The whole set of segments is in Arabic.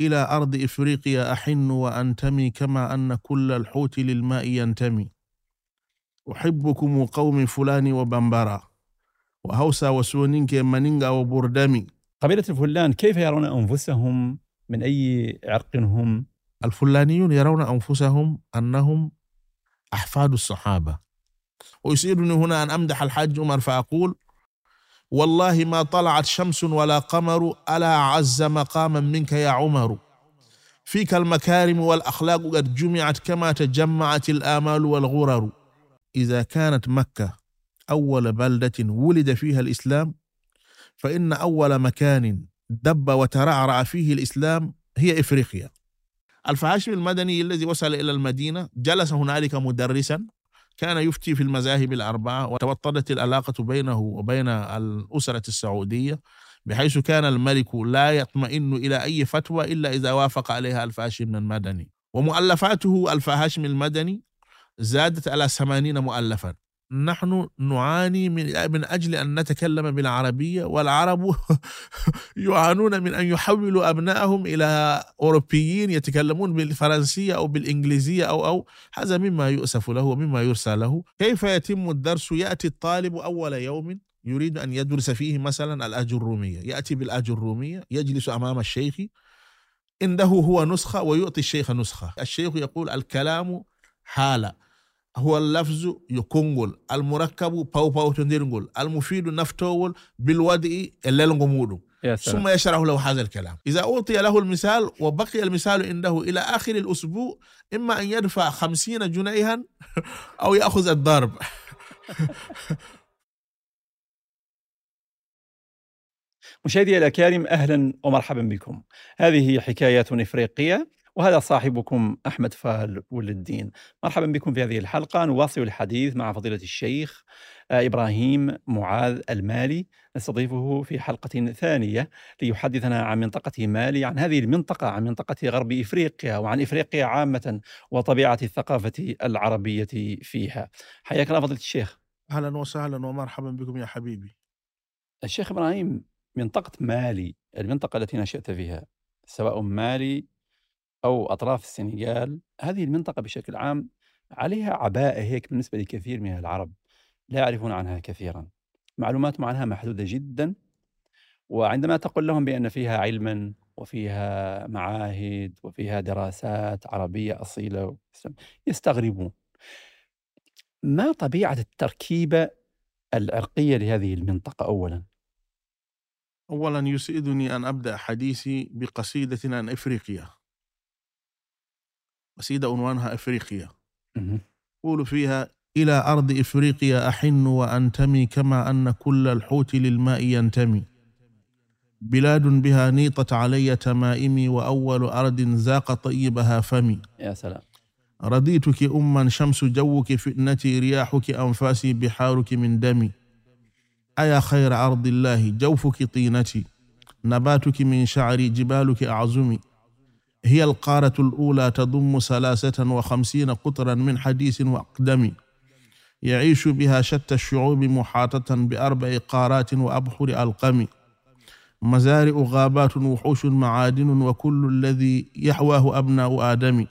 إلى أرض إفريقيا أحن وأنتمي كما أن كل الحوت للماء ينتمي. أحبكم قوم فلان وبمبرا وهوسا وسونينك منينغا وبردمي. قبيلة الفلان كيف يرون أنفسهم؟ من أي عرق هم؟ الفلانيون يرون أنفسهم أنهم أحفاد الصحابة. ويسيرني هنا أن أمدح الحاج عمر فأقول والله ما طلعت شمس ولا قمر ألا عز مقاما منك يا عمر. فيك المكارم والأخلاق قد جمعت كما تجمعت الآمال والغرر. إذا كانت مكة أول بلدة ولد فيها الإسلام فإن أول مكان دب وترعرع فيه الإسلام هي إفريقيا. الفهاشم المدني الذي وصل إلى المدينة جلس هنالك مدرسا. كان يفتي في المذاهب الأربعة وتوطدت العلاقة بينه وبين الأسرة السعودية بحيث كان الملك لا يطمئن إلى أي فتوى إلا إذا وافق عليها الفهاشم المدني. ومؤلفاته الفهاشم المدني زادت على ثمانين مؤلفا. نحن نعاني من من أجل أن نتكلم بالعربية والعرب يعانون من أن يحولوا أبنائهم إلى أوروبيين يتكلمون بالفرنسية أو بالإنجليزية أو أو هذا مما يؤسف له ومما يرسى له. كيف يتم الدرس؟ يأتي الطالب أول يوم يريد أن يدرس فيه مثلا الاجروميه يأتي بالاجروميه يجلس أمام الشيخ عنده هو نسخة ويعطي الشيخ نسخة. الشيخ يقول الكلام حاله هو اللفظ يكونغول المركب باو باو تنديرغول المفيد نفتول بالوضع الليلغمودو ثم يشرح له هذا الكلام. إذا أعطي له المثال وبقي المثال عنده إلى آخر الأسبوع إما أن يدفع خمسين جنيها أو يأخذ الضرب. مشاهدي الأكارم أهلا ومرحبا بكم. هذه حكايات إفريقية. وهذا صاحبكم أحمد فال ولد الدين. مرحبا بكم في هذه الحلقة. نواصل الحديث مع فضيلة الشيخ آه، إبراهيم معاذ المالي. نستضيفه في حلقة ثانية ليحدثنا عن منطقة مالي عن هذه المنطقة عن منطقة غرب إفريقيا وعن إفريقيا عامة وطبيعة الثقافة العربية فيها. حياك الله فضيلة الشيخ. أهلا وسهلا ومرحبا بكم يا حبيبي. الشيخ إبراهيم منطقة مالي المنطقة التي نشأت فيها سواء مالي أو أطراف السنغال هذه المنطقة بشكل عام عليها عباءة هيك بالنسبة لكثير من العرب لا يعرفون عنها كثيرا. معلوماتهم عنها محدودة جدا وعندما تقول لهم بأن فيها علما وفيها معاهد وفيها دراسات عربية أصيلة يستغربون. ما طبيعة التركيبة العرقية لهذه المنطقة أولا؟ أولا يسعدني أن أبدأ حديثي بقصيدة عن إفريقيا. قصيدة عنوانها إفريقيا. قول فيها إلى أرض إفريقيا أحن وأنتمي كما أن كل الحوت للماء ينتمي. بلاد بها نيطت علي تمائمي وأول أرض ذاق طيبها فمي. يا سلام. رضيتك أما شمس جوك فتنتي رياحك أنفاسي بحارك من دمي. أيا خير أرض الله جوفك طينتي. نباتك من شعري جبالك أعزمي هي القارة الأولى تضم ثلاثة وخمسين قطرا من حديث وأقدم. يعيش بها شتى الشعوب محاطة بأربع قارات وأبحر ألقم. مزارع غابات وحوش معادن وكل الذي يحواه أبناء آدم.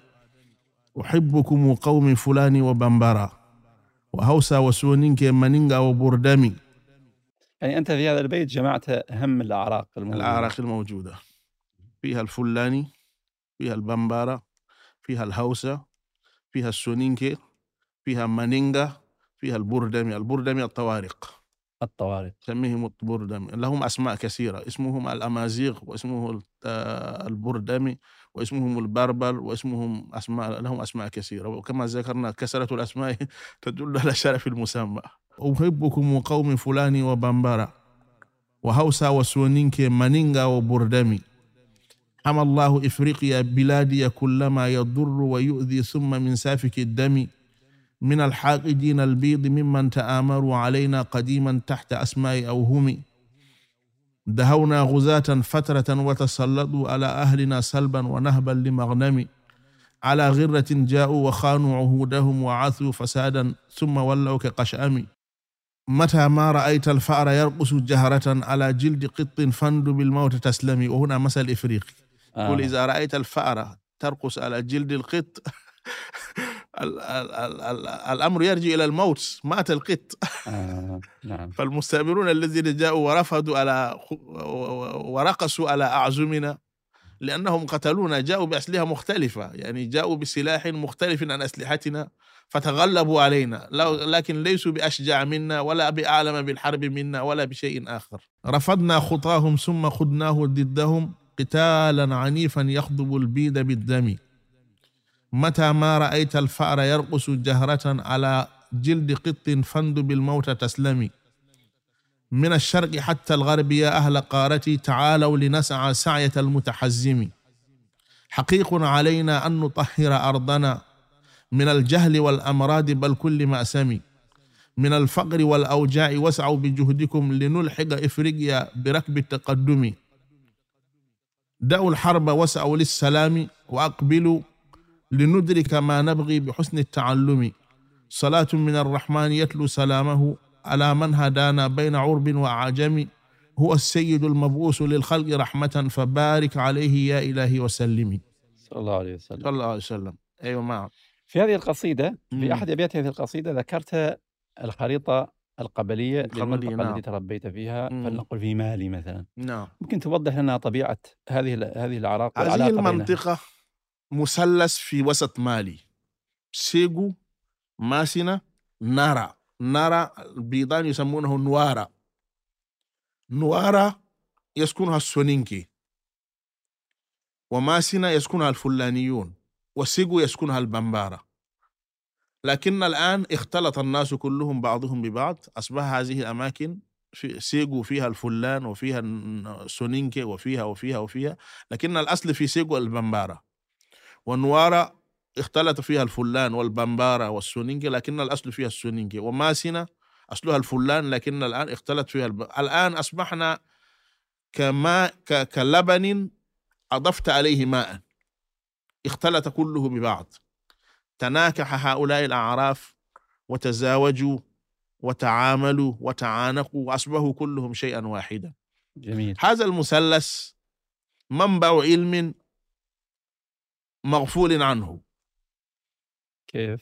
أحبكم قوم فلان وبمبرا وهوسا وسونينك منينغا وبردمي يعني أنت في هذا البيت جمعت أهم الأعراق الموجودة. الأعراق الموجودة. فيها الفلاني. فيها البمبارة فيها الهوسة فيها السونينكي فيها مانينجا فيها البردمي البردمي الطوارق. الطوارق. سميهم البردمي لهم أسماء كثيرة. اسمهم الأمازيغ واسمه البردمي واسمهم البربر واسمهم أسماء لهم أسماء كثيرة. وكما ذكرنا كثرة الأسماء تدل على شرف المسمى. أحبكم قوم فلان وبمبارا وهوسا وسونينكي مانينجا وبردمي حمى الله إفريقيا بلادي كلما يضر ويؤذي ثم من سافك الدم. من الحاقدين البيض ممن تآمروا علينا قديما تحت أسماء أوهم دهونا غزاة فترة وتسلطوا على أهلنا سلبا ونهبا لمغنم. على غرة جاءوا وخانوا عهودهم وعاثوا فسادا ثم ولوا كقشأم. متى ما رأيت الفأر يرقص جهرة على جلد قط فند بالموت تسلمي. وهنا مثل إفريقي يقول آه. إذا رأيت الفأرة ترقص على جلد القط ال- ال- ال- ال- الأمر يرجع إلى الموت مات القط آه. نعم فالمستعمرون الذين جاءوا ورفضوا على ورقصوا على أعزمنا لأنهم قتلونا جاءوا بأسلحة مختلفة يعني جاءوا بسلاح مختلف عن أسلحتنا فتغلبوا علينا لكن ليسوا بأشجع منا ولا بأعلم بالحرب منا ولا بشيء آخر رفضنا خطاهم ثم خدناه ضدهم قتالا عنيفا يخضب البيد بالدم. متى ما رأيت الفأر يرقص جهرة على جلد قط فاندب الموت تسلمي من الشرق حتى الغرب يا أهل قارتي تعالوا لنسعى سعية المتحزم. حقيق علينا أن نطهر أرضنا. من الجهل والأمراض بل كل مأسم من الفقر والأوجاع واسعوا بجهدكم لنلحق إفريقيا بركب التقدم. دعوا الحرب واسعوا للسلام وأقبلوا لندرك ما نبغي بحسن التعلم. صلاة من الرحمن يتلو سلامه على من هدانا بين عرب وعجم. هو السيد المبعوث للخلق رحمة فبارك عليه يا إلهي وسلمي صلى الله عليه وسلم. صلى الله عليه وسلم. أيوة معه. في هذه القصيدة. في أحد أبيات هذه القصيدة ذكرت الخريطة القبلية القبلية، للمنطقة نعم. التي تربيت فيها مم. فلنقل في مالي مثلا. نعم. ممكن توضح لنا طبيعة هذه هذه الأعراق هذه والعلاقة بينها؟ المنطقة مثلث في وسط مالي. سيغو ماسنة نارا. نارا البيضان يسمونه نوارا. نوارا يسكنها السونينكي. وماسنة يسكنها الفلانيون. وسيغو يسكنها البمبارة لكن الآن اختلط الناس كلهم بعضهم ببعض. أصبح هذه الأماكن في سيغو فيها الفلان وفيها السونينكي وفيها وفيها وفيها لكن الأصل في سيغو البمبارة ونيورو اختلط فيها الفلان والبمبارة والسونينكي لكن الأصل فيها السونينكي. وماسينا أصلها الفلان لكن الآن اختلط فيها الب... الآن أصبحنا كماء ك... كلبن أضفت عليه ماء. اختلط كله ببعض. تناكح هؤلاء الأعراق وتزاوجوا وتعاملوا وتعانقوا وأصبحوا كلهم شيئا واحدا. جميل. هذا المثلث منبع علم مغفول عنه. كيف؟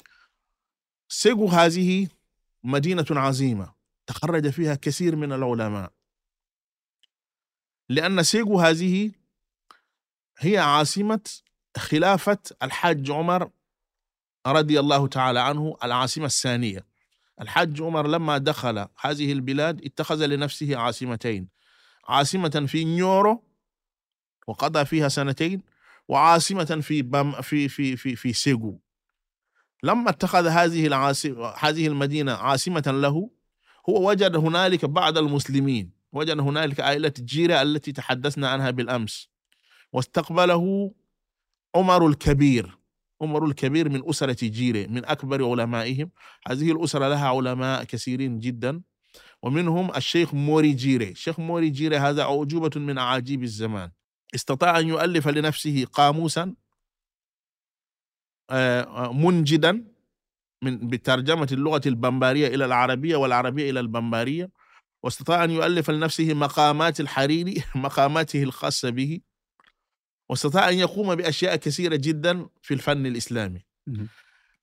سيغو هذه مدينة عظيمة تخرج فيها كثير من العلماء. لأن سيغو هذه هي عاصمة خلافة الحاج عمر رضي الله تعالى عنه العاصمة الثانية. الحاج عمر لما دخل هذه البلاد اتخذ لنفسه عاصمتين. عاصمة في نيورو وقضى فيها سنتين وعاصمة في بام في في في في سيغو. لما اتخذ هذه العاصمة هذه المدينة عاصمة له هو وجد هنالك بعض المسلمين وجد هنالك عائلة جيرة التي تحدثنا عنها بالأمس. واستقبله عمر الكبير. عمر الكبير من أسرة جيرة من أكبر علمائهم. هذه الأسرة لها علماء كثيرين جدا ومنهم الشيخ موري جيري الشيخ موري جيري هذا أعجوبة من أعاجيب الزمان. استطاع أن يؤلف لنفسه قاموسا آه، منجدا من بترجمة اللغة البمبارية إلى العربية والعربية إلى البمبارية واستطاع أن يؤلف لنفسه مقامات الحريري مقاماته الخاصة به. واستطاع أن يقوم بأشياء كثيرة جدا في الفن الإسلامي.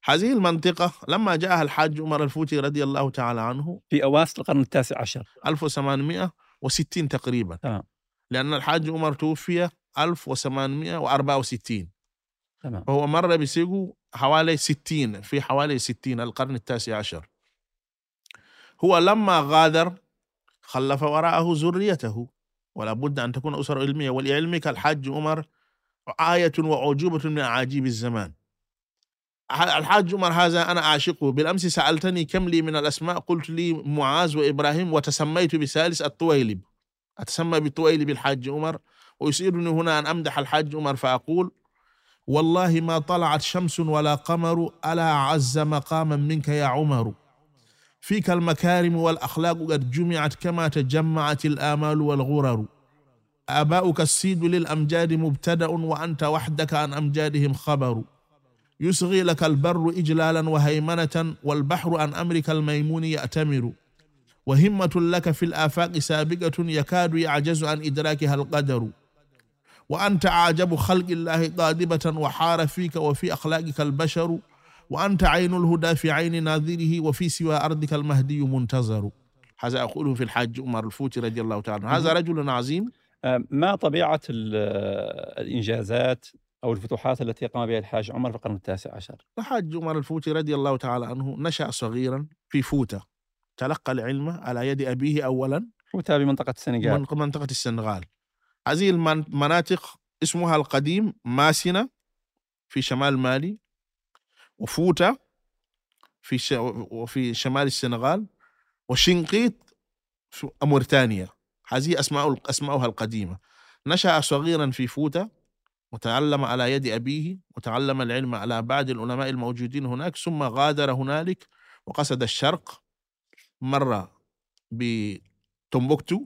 هذه المنطقة لما جاءها الحاج عمر الفوتي رضي الله تعالى عنه في أواسط القرن التاسع عشر. 1860 تقريبا. تمام. لأن الحاج عمر توفي 1864 تمام. فهو مر بسيغو حوالي 60 في حوالي 60 القرن التاسع عشر. هو لما غادر خلف وراءه ذريته. ولا بد أن تكون أسرة علمية. ولعلمك الحاج عمر آية وعجوبة من أعاجيب الزمان. الحاج عمر هذا أنا أعشقه. بالأمس سألتني كم لي من الأسماء. قلت لي معاذ وإبراهيم وتسميت بثالث الطويلب. أتسمى بالطويلب الحاج عمر؟ ويسيرني هنا أن أمدح الحاج عمر فأقول والله ما طلعت شمس ولا قمر ألا عز مقاما منك يا عمر. فيك المكارم والأخلاق قد جمعت كما تجمعت الآمال والغرر. آباؤك السيد للأمجاد مبتدأ وأنت وحدك عن أمجادهم خبر. يصغي لك البر إجلالا وهيمنة والبحر عن أمرك الميمون يأتمر. وهمة لك في الآفاق سابقة يكاد يعجز عن إدراكها القدر. وأنت أعجب خلق الله قادبة وحار فيك وفي أخلاقك البشر. وأنت عين الهدى في عين ناظره وفي سوى أرضك المهدي منتظر. هذا أقوله في الحاج عمر الفوتي رضي الله تعالى عنه. هذا رجل عظيم. آه، ما طبيعة ال- الإنجازات أو الفتوحات التي قام بها الحاج عمر في القرن التاسع عشر؟ الحاج عمر الفوتي رضي الله تعالى عنه نشأ صغيرا في فوتة. تلقى العلم على يد أبيه أولا وتابع بمنطقة السنغال. من منطقة السنغال. هذه المن- المناطق اسمها القديم ماسنة في شمال مالي. وفوتا في ش... وفي شمال السنغال وشنقيط في موريتانيا. هذه أسماء أسماؤها القديمة. نشأ صغيرا في فوتا وتعلم على يد أبيه وتعلم العلم على بعض العلماء الموجودين هناك ثم غادر هنالك وقصد الشرق. مر بتومبوكتو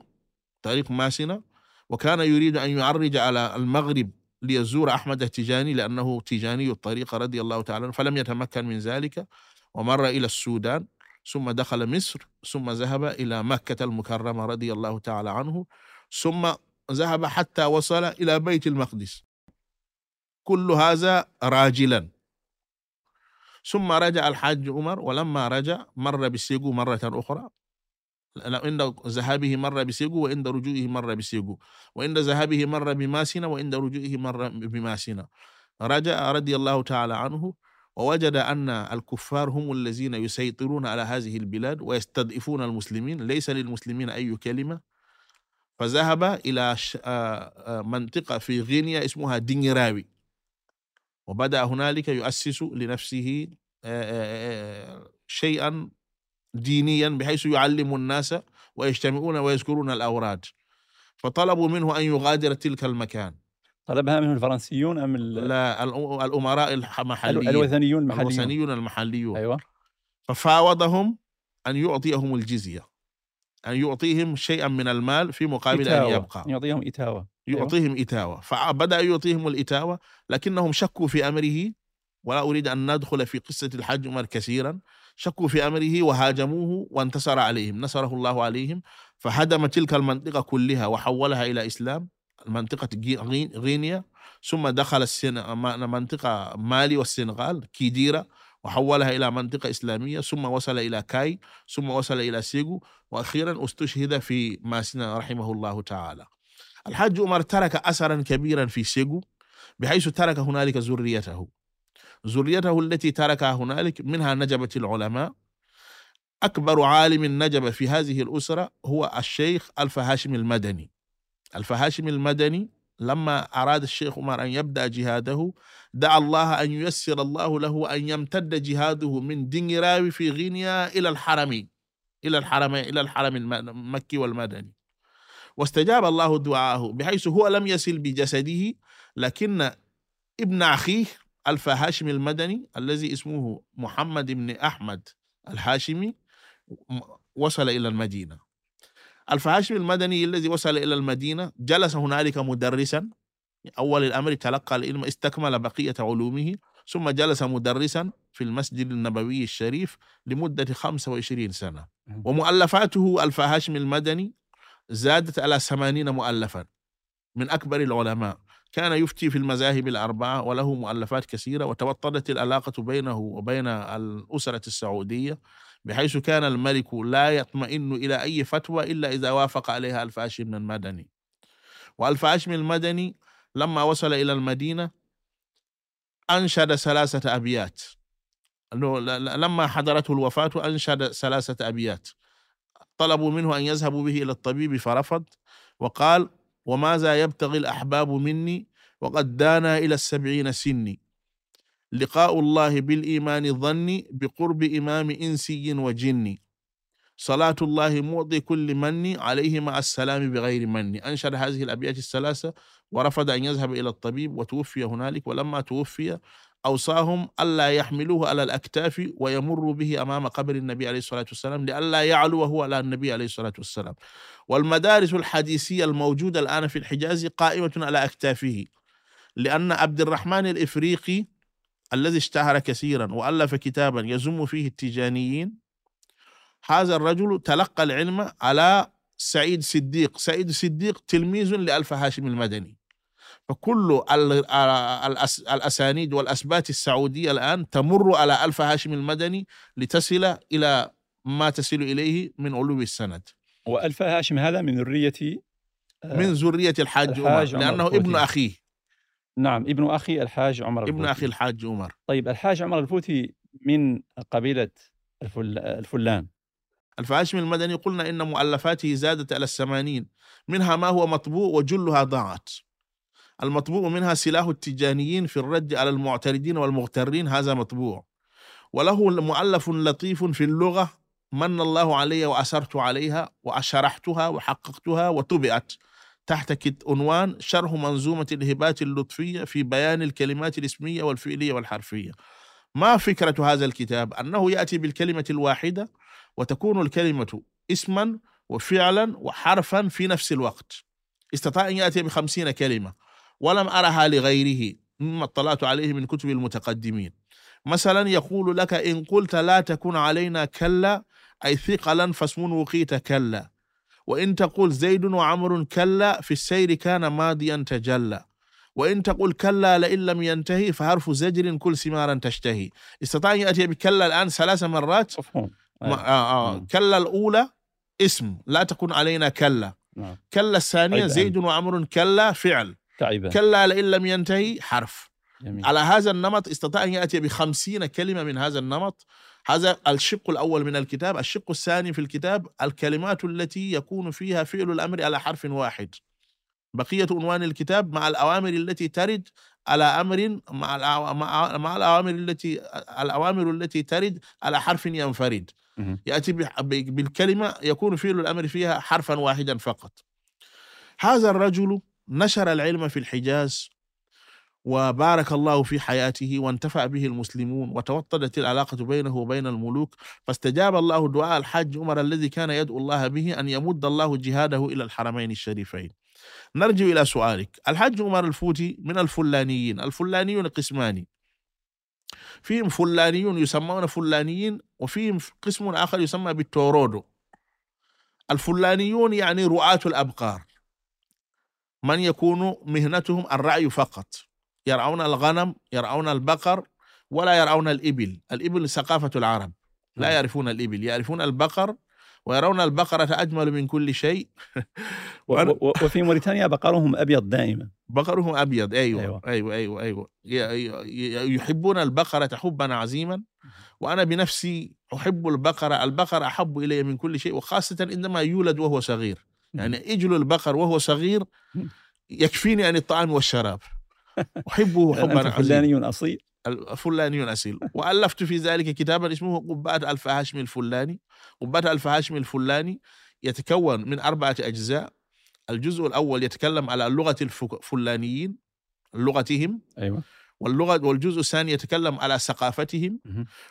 طريق ماسنة وكان يريد أن يعرج على المغرب ليزور أحمد التجاني لأنه تجاني الطريقة رضي الله تعالى فلم يتمكن من ذلك ومر إلى السودان ثم دخل مصر ثم ذهب إلى مكة المكرمة رضي الله تعالى عنه ثم ذهب حتى وصل إلى بيت المقدس. كل هذا راجلا. ثم رجع الحاج عمر ولما رجع مر بسيغو مرة أخرى. عند ذهابه مر بسيغو وعند رجوعه مر بسيغو وعند ذهابه مر بماسنة وعند رجوعه مر بماسنة رجع رضي الله تعالى عنه ووجد أن الكفار هم الذين يسيطرون على هذه البلاد ويستضعفون المسلمين. ليس للمسلمين أي كلمة. فذهب إلى منطقة في غينيا اسمها دينيراوي. وبدأ هنالك يؤسس لنفسه شيئا دينيا بحيث يعلم الناس ويجتمعون ويذكرون الأوراد. فطلبوا منه أن يغادر تلك المكان. طلبها منه الفرنسيون أم ال- لا الأ- الأمراء ال- المحليين. الوثنيون المحليون. الوثنيون المحليون. أيوة. ففاوضهم أن يعطيهم الجزية. أن يعطيهم شيئا من المال في مقابل أن إتاوة. يبقى. يعطيهم إتاوة. أيوة. يعطيهم إتاوة. فبدأ يعطيهم الإتاوة لكنهم شكوا في أمره ولا أريد أن ندخل في قصة الحج عمر كثيرا. شكوا في أمره وهاجموه وانتصر عليهم نصره الله عليهم فهدم تلك المنطقة كلها وحولها إلى إسلام منطقة غينيا ثم دخل السن... منطقة مالي والسنغال كيديرا وحولها إلى منطقة إسلامية ثم وصل إلى كاي ثم وصل إلى سيغو وأخيرا استشهد في ماسنا رحمه الله تعالى. الحاج عمر ترك أثرا كبيرا في سيغو بحيث ترك هنالك ذريته. ذريته التي تركها هنالك منها نجبة العلماء. أكبر عالم نجب في هذه الأسرة هو الشيخ ألف هاشم المدني. ألف هاشم المدني لما أراد الشيخ عمر أن يبدأ جهاده دعا الله أن ييسر الله له أن يمتد جهاده من دنيراوي في غينيا إلى الحرمين إلى الحرمين إلى الحرم الم- المكي والمدني. واستجاب الله دعاءه بحيث هو لم يصل بجسده لكن ابن أخيه ألف هاشم المدني الذي اسمه محمد بن أحمد الهاشمي وصل إلى المدينة. ألف هاشم المدني الذي وصل إلى المدينة جلس هنالك مدرسا أول الأمر تلقى العلم استكمل بقية علومه ثم جلس مدرسا في المسجد النبوي الشريف لمدة 25 سنة. ومؤلفاته ألف هاشم المدني زادت على 80 مؤلفا من أكبر العلماء. كان يفتي في المذاهب الأربعة وله مؤلفات كثيرة وتوطدت العلاقة بينه وبين الأسرة السعودية بحيث كان الملك لا يطمئن إلى أي فتوى إلا إذا وافق عليها ألف هاشم المدني. وألف هاشم المدني لما وصل إلى المدينة أنشد ثلاثة أبيات. لما حضرته الوفاة أنشد ثلاثة أبيات. طلبوا منه أن يذهبوا به إلى الطبيب فرفض وقال وماذا يبتغي الأحباب مني وقد دانا إلى السبعين سني. لقاء الله بالإيمان ظني بقرب إمام إنسي وجني. صلاة الله معطي كل مني عليه مع السلام بغير مني. أنشر هذه الأبيات الثلاثة ورفض أن يذهب إلى الطبيب وتوفي هنالك ولما توفي أوصاهم ألا يحملوه على الأكتاف ويمر به أمام قبر النبي عليه الصلاة والسلام لئلا يعلو وهو على النبي عليه الصلاة والسلام. والمدارس الحديثية الموجودة الآن في الحجاز قائمة على أكتافه لأن عبد الرحمن الإفريقي الذي اشتهر كثيرا وألف كتابا يزم فيه التجانيين هذا الرجل تلقى العلم على سعيد صديق. سعيد صديق تلميذ لألف هاشم المدني. فكل ال- الأس- الأسانيد والأسبات السعودية الآن تمر على ألف هاشم المدني لتصل إلى ما تصل إليه من علو السند. وألف هاشم هذا من ذرية آه، من ذرية الحاج عمر الحاج عمر لأنه الفوتي. ابن أخيه. نعم ابن أخي الحاج عمر ابن. أخي الحاج عمر. طيب الحاج عمر الفوتي من الفل... الفلان. الفهاشم المدني قلنا إن مؤلفاته زادت على الثمانين. منها ما هو مطبوع وجلها ضاعت. المطبوع منها سلاح التجانيين في الرد على المعترضين والمغترين هذا مطبوع. وله مؤلف لطيف في اللغة من الله علي وأسرت عليها وأشرحتها وحققتها وطبعت. تحت عنوان شرح منظومة الهبات اللطفية في بيان الكلمات الاسمية والفعلية والحرفية. ما فكرة هذا الكتاب؟ أنه يأتي بالكلمة الواحدة وتكون الكلمة اسما وفعلا وحرفا في نفس الوقت. استطاع أن يأتي بخمسين كلمة. ولم أرها لغيره مما اطلعت عليه من كتب المتقدمين. مثلا يقول لك إن قلت لا تكن علينا كلا أي ثقلا فاسم وقيت كلا. وإن تقول زيد وعمر كلا في السير كان ماضيا تجلى. وإن تقول كلا لئن لم ينتهي فحرف زجر كل ثمارا تشتهي. استطاع أن يأتي بكلا الآن ثلاث مرات؟ مفهوم. ما آه آه. مم. كلا الأولى اسم لا تكن علينا كلا. نعم. كلا الثانية أيضاً. زيد وعمر كلا فعل. تعبا كلا لئن لم ينتهي حرف. جميل. على هذا النمط استطاع أن يأتي بخمسين كلمة من هذا النمط. هذا الشق الأول من الكتاب. الشق الثاني في الكتاب الكلمات التي يكون فيها فعل الأمر على حرف واحد. بقية عنوان الكتاب مع الأوامر التي ترد على أمر مع الأو- مع, مع الأوامر التي الأوامر التي ترد على حرف ينفرد. يأتي بالكلمة يكون فعل الأمر فيها حرفا واحدا فقط. هذا الرجل نشر العلم في الحجاز وبارك الله في حياته وانتفع به المسلمون وتوطدت العلاقة بينه وبين الملوك. فاستجاب الله دعاء الحاج عمر الذي كان يدعو الله به أن يمد الله جهاده إلى الحرمين الشريفين. نرجع إلى سؤالك. الحاج عمر الفوتي من الفلانيين. الفلانيون قسمان. فيهم فلانيون يسمون فلانيين وفيهم قسم آخر يسمى بالتورودو. الفلانيون يعني رعاة الأبقار. من يكون مهنتهم الرعي فقط. يرعون الغنم يرعون البقر ولا يرعون الإبل. الإبل ثقافة العرب. لا نعم. يعرفون الإبل. يعرفون البقر ويرون البقرة أجمل من كل شيء. وفي موريتانيا بقرهم أبيض دائما. بقرهم أبيض. أيوة. أيوة. أيوة أيوة أيوة, يحبون البقرة حبا عظيما. وأنا بنفسي أحب البقرة. البقرة أحب إلي من كل شيء وخاصة عندما يولد وهو صغير. يعني أجل البقر وهو صغير. يكفيني عن الطعام والشراب. أحبه لأن حبا فلاني أصيل. الفلاني أسيل وألفت في ذلك كتابا اسمه قبات ألف هاشم الفلاني. قبات ألف هاشم الفلاني يتكون من أربعة أجزاء. الجزء الأول يتكلم على لغة الفلانيين لغتهم. أيوه. واللغة والجزء الثاني يتكلم على ثقافتهم.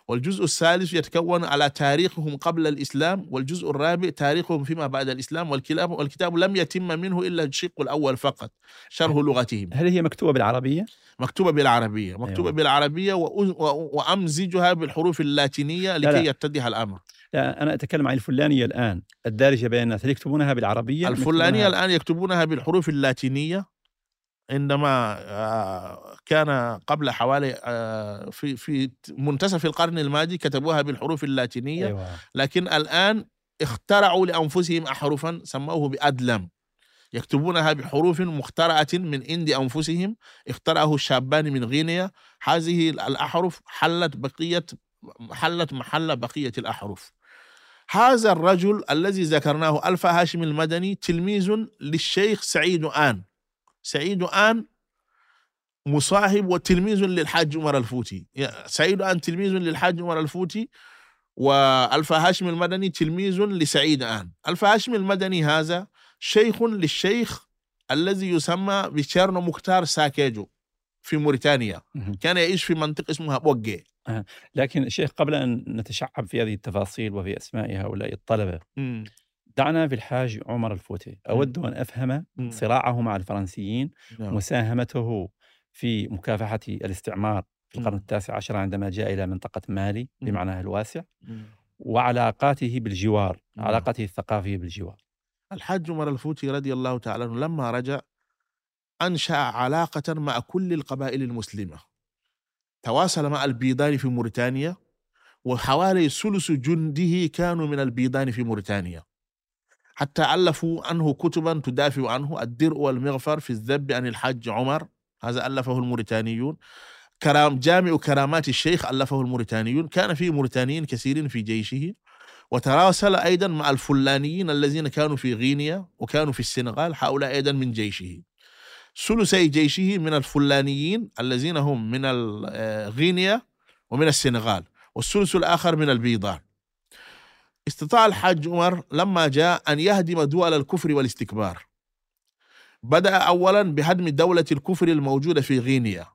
والجزء الثالث يتكون على تاريخهم قبل الإسلام والجزء الرابع تاريخهم فيما بعد الإسلام والكتاب والكتاب لم يتم منه إلا الشق الأول فقط شرح لغتهم هل هي مكتوبة بالعربية؟ مكتوبة بالعربية مكتوبة أيوة. بالعربية وأ- وأ- وأمزجها بالحروف اللاتينية لا. لكي يتضح الأمر لا أنا أتكلم عن الفلانية الآن الدارجة بين الناس هل يكتبونها بالعربية؟ الفلانية الآن يكتبونها بالحروف اللاتينية عندما آه، كان قبل حوالي آه، في في منتصف القرن الماضي كتبوها بالحروف اللاتينية أيوه. لكن الآن اخترعوا لأنفسهم أحرفا سموه بأدلم. يكتبونها بحروف مخترعة من عند أنفسهم اخترعه الشابان من غينيا. هذه الأحرف حلت بقية حلت محل بقية الأحرف. هذا الرجل الذي ذكرناه ألف هاشم المدني تلميذ للشيخ سعيد آن. سعيد آن مصاحب وتلميذ للحاج عمر الفوتي. سعيد آن تلميذ للحاج عمر الفوتي وألف هاشم المدني تلميذ لسعيد آن. ألف هاشم المدني هذا شيخ للشيخ الذي يسمى تشيرنو مختار ساكيجو في موريتانيا. كان يعيش في منطقة اسمها بوغي. لكن شيخ قبل أن نتشعب في هذه التفاصيل وفي أسماء هؤلاء الطلبة مم. دعنا في الحاج عمر الفوتي أود أن أفهم مم. صراعه مع الفرنسيين نعم. مساهمته في مكافحة الاستعمار في القرن. التاسع عشر عندما جاء إلى منطقة مالي. بمعناها الواسع. وعلاقاته بالجوار. علاقته الثقافية بالجوار الحاج عمر الفوتي رضي الله تعالى عنه لما رجع أنشأ علاقة مع كل القبائل المسلمة تواصل مع البيضان في موريتانيا وحوالي ثلث جنده كانوا من البيضان في موريتانيا حتى ألفوا عنه كتبا تدافع عنه. الدرء والمغفر في الذب عن الحج عمر. هذا ألفه الموريتانيون. كرام جامع كرامات الشيخ ألفه الموريتانيون. كان فيه موريتانيين كثيرين في جيشه. وتراسل أيضا مع الفلانيين الذين كانوا في غينيا وكانوا في السنغال هؤلاء أيضا من جيشه. ثلثي جيشه من الفلانيين الذين هم من ال- غينيا ومن السنغال. والثلث الآخر من البيضان استطاع الحاج عمر لما جاء أن يهدم دول الكفر والاستكبار. بدأ أولا بهدم دولة الكفر الموجودة في غينيا.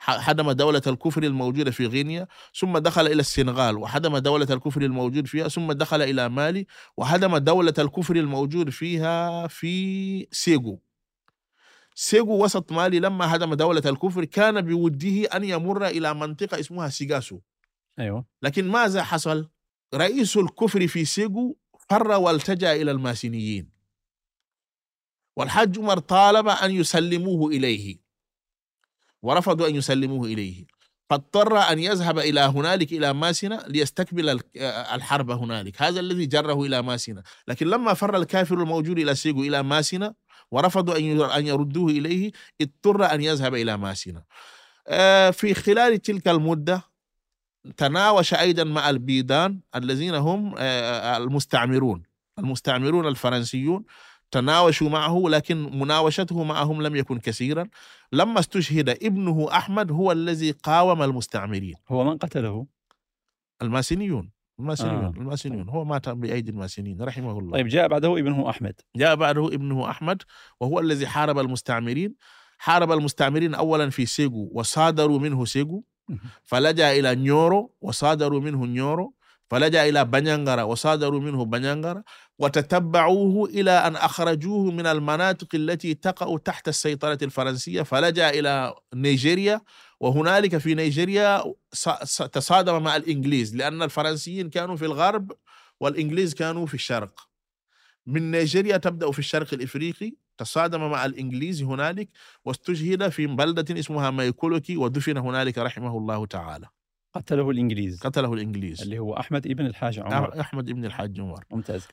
هدم دولة الكفر الموجودة في غينيا ثم دخل إلى السنغال وهدم دولة الكفر الموجود فيها ثم دخل إلى مالي وهدم دولة الكفر الموجود فيها في سيغو. سيغو وسط مالي لما هدم دولة الكفر كان بوده أن يمر إلى منطقة اسمها سيكاسو. أيوه. لكن ماذا حصل؟ رئيس الكفر في سيغو فر والتجأ إلى الماسينيين. والحاج عمر طالب أن يسلموه إليه. ورفضوا أن يسلموه إليه. فاضطر أن يذهب إلى هنالك إلى ماسنة ليستكمل ال- الحرب هنالك. هذا الذي جره إلى ماسنة لكن لما فر الكافر الموجود إلى سيغو إلى ماسنة ورفضوا أن أن يردوه إليه اضطر أن يذهب إلى ماسنة آه، في خلال تلك المدة تناوش أيضا مع البيدان الذين هم آه، المستعمرون. المستعمرون الفرنسيون تناوشوا معه لكن مناوشته معهم لم يكن كثيرا. لما استشهد ابنه أحمد هو الذي قاوم المستعمرين. هو من قتله؟ الماسينيون. الماسينيون آه. الماسينيون. هو مات بأيدي الماسينيين رحمه الله. طيب جاء بعده ابنه أحمد. جاء بعده ابنه أحمد وهو الذي حارب المستعمرين. حارب المستعمرين اولا في سيغو وصادروا منه سيغو. فلجأ إلى نيورو وصادروا منه نيورو. فلجأ إلى بنيانغرا وصادروا منه بنيانغرا وتتبعوه إلى أن أخرجوه من المناطق التي تقع تحت السيطرة الفرنسية. فلجأ إلى نيجيريا. وهنالك في نيجيريا تصادم مع الإنجليز لأن الفرنسيين كانوا في الغرب والإنجليز كانوا في الشرق. من نيجيريا تبدأ في الشرق الإفريقي. تصادم مع الإنجليز هنالك واستشهد في بلدة اسمها مايكولوكي ودفن هنالك رحمه الله تعالى. قتله الإنجليز. قتله الإنجليز. اللي هو أحمد ابن الحاج عمر. أحمد ابن الحاج عمر. ممتاز.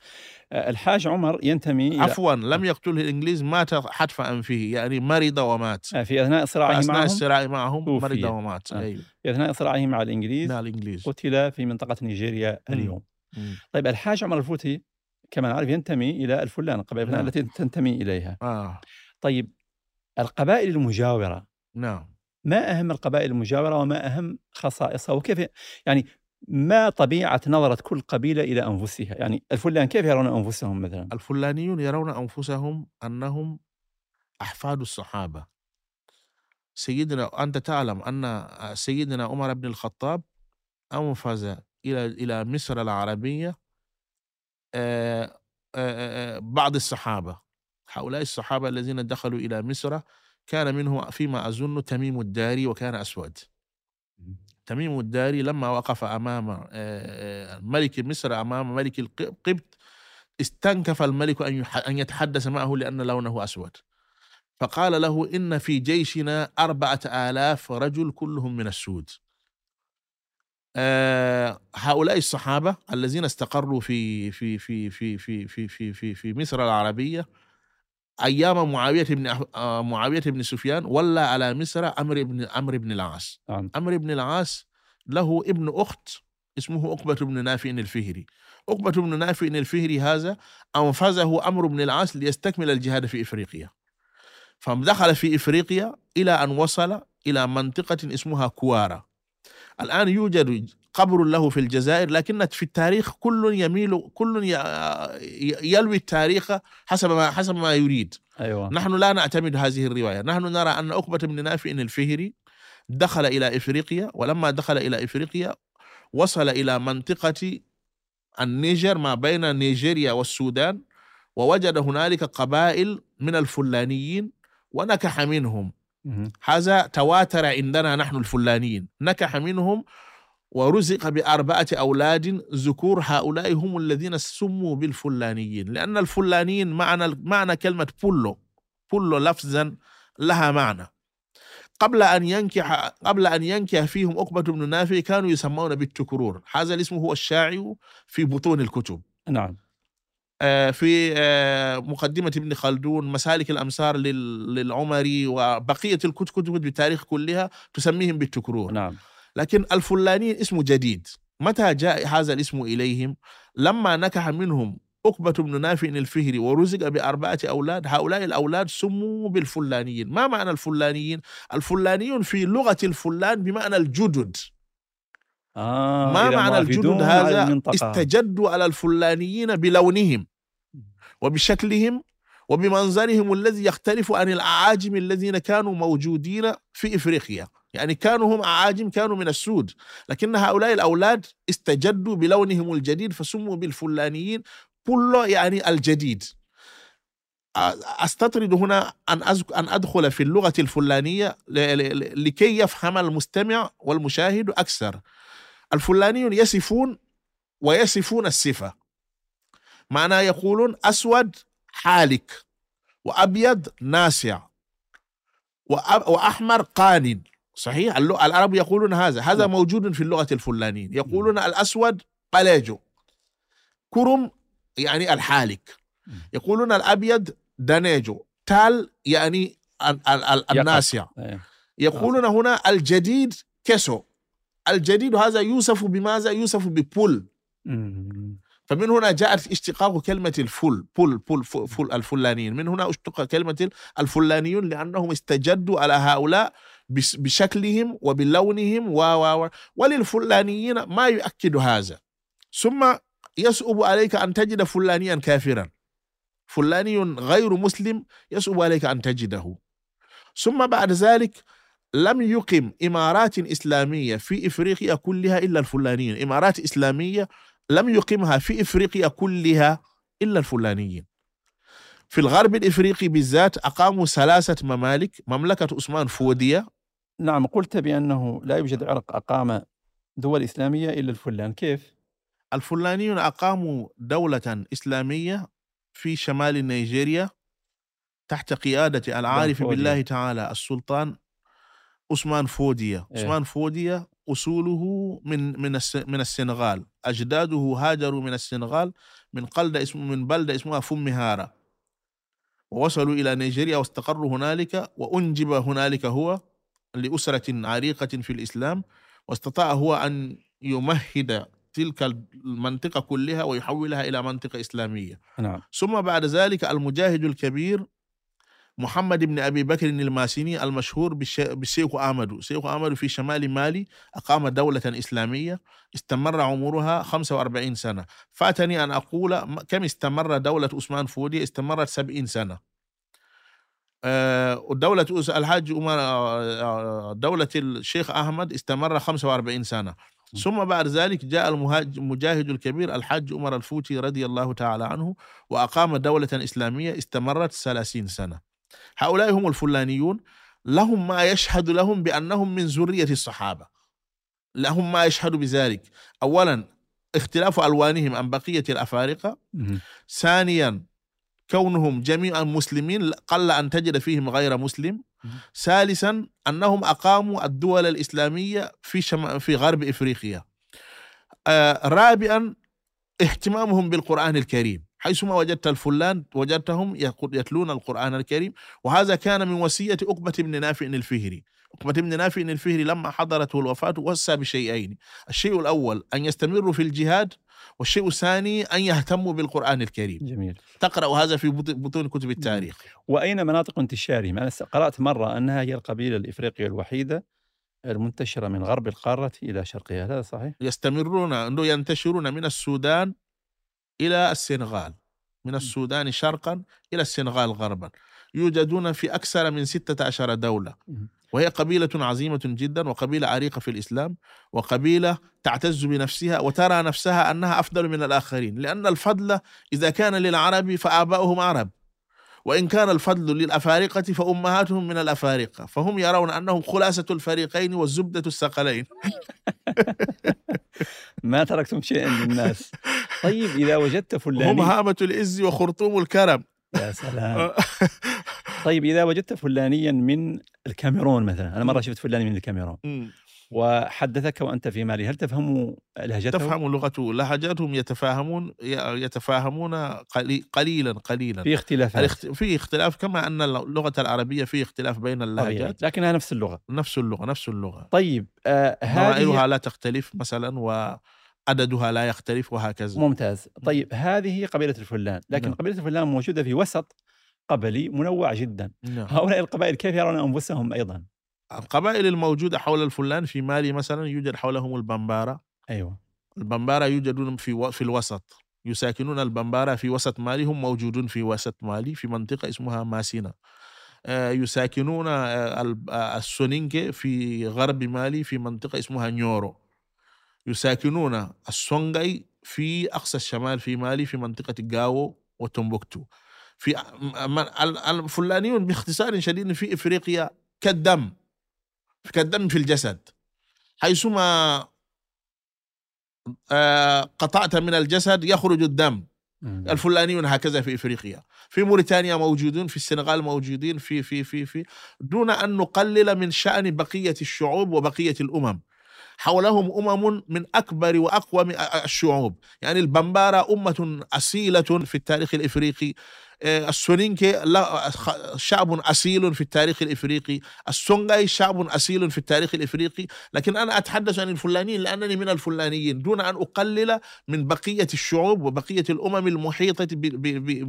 آه، الحاج عمر ينتمي عفوا لم يقتله الإنجليز مات حتف أنفه يعني مرض ومات. آه، في أثناء صراعه أثناء معهم؟ الصراع معهم. مرض ومات. آه. أيوه. في أثناء صراعه مع الإنجليز مع الإنجليز. قتل في منطقة نيجيريا. اليوم. مم. طيب الحاج عمر الفوتي كما نعرف ينتمي إلى الفلان القبائل نعم. التي تنتمي إليها. آه. طيب القبائل المجاورة نعم. ما أهم القبائل المجاورة وما أهم خصائصها؟ وكيف يعني ما طبيعة نظرة كل قبيلة إلى أنفسها؟ يعني الفلان كيف يرون أنفسهم مثلا؟ الفلانيون يرون أنفسهم أنهم أحفاد الصحابة. سيدنا أنت تعلم أن سيدنا عمر بن الخطاب أنفذ إلى إلى مصر العربية بعض الصحابة. هؤلاء الصحابة الذين دخلوا إلى مصر كان منه فيما أظن تميم الداري وكان أسود. تميم الداري لما وقف أمام آه، آه، ملك مصر أمام ملك القبط استنكف الملك أن يتحدث معه لأن لونه أسود. فقال له إن في جيشنا أربعة آلاف رجل كلهم من السود. آه، هؤلاء الصحابة الذين استقروا في في في في في في في في, في مصر العربية أيام معاوية بن آه، معاوية بن سفيان ولى على مصر عمرو بن عمرو بن العاص. نعم. عمرو بن العاص له ابن أخت اسمه عقبة بن نافع الفهري. عقبة بن نافع الفهري هذا أنفذه عمرو بن العاص ليستكمل الجهاد في إفريقيا. فدخل في إفريقيا إلى أن وصل إلى منطقة اسمها كوارا. الآن يوجد قبر له في الجزائر لكن في التاريخ كل يميل كل يلوي التاريخ حسب ما حسب ما يريد. أيوه. نحن لا نعتمد هذه الرواية. نحن نرى أن عقبة بن نافع الفهري دخل إلى إفريقيا ولما دخل إلى إفريقيا وصل إلى منطقة النيجر ما بين نيجيريا والسودان ووجد هنالك قبائل من الفلانيين ونكح منهم. هذا تواتر عندنا نحن الفلانيين. نكح منهم ورزق بأربعة أولاد. ذكور هؤلاء هم الذين سموا بالفلانيين. لأن الفلانيين معنى معنى كلمة بولو. كل لفظا لها معنى. قبل أن ينكح قبل أن ينكح فيهم عقبة بن نافع كانوا يسمون بالتكرور. هذا الاسم هو الشائع في بطون الكتب. نعم. في آه، مقدمة ابن خلدون مسالك الأمصار لل- للعمري وبقية الكتب بالتاريخ كلها تسميهم بالتكرور. نعم. لكن الفلانيين اسم جديد. متى جاء هذا الاسم إليهم؟ لما نكح منهم عقبة بن نافع الفهري ورزق بأربعة أولاد. هؤلاء الأولاد سموا بالفلانيين. ما معنى الفلانيين؟ الفلانيون في لغة الفلان بمعنى الجدد. آه ما معنى الجدد هذا. استجدوا على الفلانيين بلونهم. وبشكلهم وبمنظرهم الذي يختلف عن الأعاجم الذين كانوا موجودين في إفريقيا. يعني كانوا هم أعاجم كانوا من السود. لكن هؤلاء الأولاد استجدوا بلونهم الجديد فسموا بالفلانيين كل يعني الجديد. أستطرد هنا أذك- أن أدخل في ل- ل- لكي يفهم المستمع والمشاهد أكثر. الفلانيون يصفون ويصفون الصفة. معناه يقولون أسود حالك وأبيض ناسع وأ- وأحمر قانن صحيح؟ العرب يقولون هذا. هذا نعم. موجود في اللغة الفلانيين. يقولون الأسود قلاجو كرم يعني الحالك. مم. يقولون الأبيض دنيجو. تال يعني. الناسع. إيه. يقولون هنا الجديد كسو. الجديد هذا يوصف بماذا؟ يوصف ببول. فمن هنا جاءت اشتقاق كلمة الفل بول بول ف- فل الفلانيين. من هنا اشتق كلمة الفلانيون لأنهم استجدوا على هؤلاء بشكلهم وبلونهم و و وللفلانيين ما يؤكد هذا. ثم يصعب عليك أن تجد فلانيا كافرا. فلاني غير مسلم يصعب عليك أن تجده. ثم بعد ذلك لم يقم إمارات إسلامية في إفريقيا كلها إلا الفلانيين. إمارات إسلامية لم يقمها في إفريقيا كلها إلا الفلانيين. في الغرب الإفريقي بالذات أقاموا ثلاثة ممالك، مملكة عثمان فودية نعم قلت بأنه لا يوجد عرق أقام دول إسلامية إلا الفلان كيف؟ الفلانيون أقاموا دولة إسلامية في شمال نيجيريا تحت قيادة العارف. بالله تعالى السلطان عثمان فودية، إيه. عثمان فودية أصوله من من من السنغال، أجداده هاجروا من السنغال من قلدة اسم من بلدة اسمها فمهارة. ووصلوا إلى نيجيريا واستقروا هنالك وأنجب هنالك هو لأسرة عريقة في الإسلام واستطاع هو أن يمهد تلك المنطقة كلها ويحولها إلى منطقة إسلامية. نعم. ثم بعد ذلك المجاهد الكبير محمد بن أبي بكر الماسيني المشهور بالش- بالشيخ أحمد، الشيخ أحمد في شمال مالي أقام دولة إسلامية استمر عمرها 45 سنة، فاتني أن أقول م- كم استمر دولة عثمان فودي؟ استمرت 70 سنة. آه، ودولة أس- الحاج عمر آه، آه، دولة الشيخ أحمد استمر 45 سنة. ثم بعد ذلك جاء المجاهد الكبير الحاج عمر الفوتي رضي الله تعالى عنه وأقام دولة إسلامية استمرت 30 سنة. هؤلاء هم الفلانيون لهم ما يشهد لهم بأنهم من ذرية الصحابة. لهم ما يشهد بذلك. أولا اختلاف ألوانهم عن بقية الأفارقة. ثانيا كونهم جميعا مسلمين قل أن تجد فيهم غير مسلم. ثالثا أنهم أقاموا الدول الإسلامية في شم... في غرب إفريقيا. آه رابعا اهتمامهم بالقرآن الكريم. حيثما وجدت الفلان وجدتهم يتلون القرآن الكريم وهذا كان من وصية عقبه بن نافع الفهري. عقبه بن نافع الفهري لما حضرته الوفاة وصى بشيئين الشيء الأول أن يستمروا في الجهاد والشيء الثاني أن يهتموا بالقرآن الكريم. جميل. تقرأ هذا في بط- بطون كتب التاريخ. وأين مناطق انتشارهم؟ أنا قرأت مرة أنها هي القبيلة الإفريقية الوحيدة المنتشرة من غرب القارة إلى شرقها هذا صحيح؟ يستمرون أنه ينتشرون من السودان إلى السنغال. من السودان شرقا إلى السنغال غربا. يوجدون في أكثر من 16 دولة. وهي قبيلة عظيمة جدا وقبيلة عريقة في الإسلام وقبيلة تعتز بنفسها وترى نفسها أنها أفضل من الآخرين. لأن الفضل إذا كان للعرب فآباؤهم عرب. وإن كان الفضل للأفارقة فأمهاتهم من الأفارقة. فهم يرون أنهم خلاصة الفريقين والزبدة الثقلين. ما تركتم شيئا للناس. طيب إذا وجدت هم فلاني هامة العز وخرطوم الكرم. يا سلام. طيب إذا وجدت فلانيا من الكاميرون مثلا. أنا مرة مم. شفت فلاني من الكاميرون. وحدثك وأنت في مالي. هل تفهم لهجته؟ تفهم لغته. لهجاتهم يتفاهمون يتفاهمون قلي- قليلا قليلا. في اختلافات. في اختلاف كما أن اللغة العربية في اختلاف بين اللهجات. لكنها نفس اللغة. نفس اللغة نفس اللغة. طيب آه هذه لا تختلف مثلا وعددها لا يختلف وهكذا. ممتاز. طيب هذه قبيلة الفلان. لكن نعم. قبيلة الفلان موجودة في وسط قبلي منوع جدا. نعم. هؤلاء القبائل كيف يرون أنفسهم أيضا؟ القبائل الموجودة حول الفلان في مالي مثلا يوجد حولهم البمبارة أيوه. البمبارة يوجدون في و- في الوسط. يساكنون البمبارة في وسط مالي هم موجودون في وسط مالي في منطقة اسمها ماسينا. آه، يساكنون آه، آه، السونينكي في غرب مالي في منطقة اسمها نيورو. يساكنون السونغاي في أقصى الشمال في مالي في منطقة جاو وتومبوكتو. في الفلانيون باختصار شديد في إفريقيا كالدم. كالدم في الجسد. حيثما آه، قطعت من الجسد يخرج الدم. الفلانيون هكذا في إفريقيا. في موريتانيا موجودون في السنغال موجودين في في في في. دون أن نقلل من شأن بقية الشعوب وبقية الأمم. حولهم أمم من أكبر واقوى من الشعوب. يعني البمبارة أمة أصيلة في التاريخ الإفريقي. السونينكي لا- خ- شعب أصيل في التاريخ الإفريقي. السونغاي شعب أصيل في التاريخ الإفريقي. لكن أنا أتحدث عن الفلانيين لأنني من الفلانيين. دون أن أقلل من بقية الشعوب ب-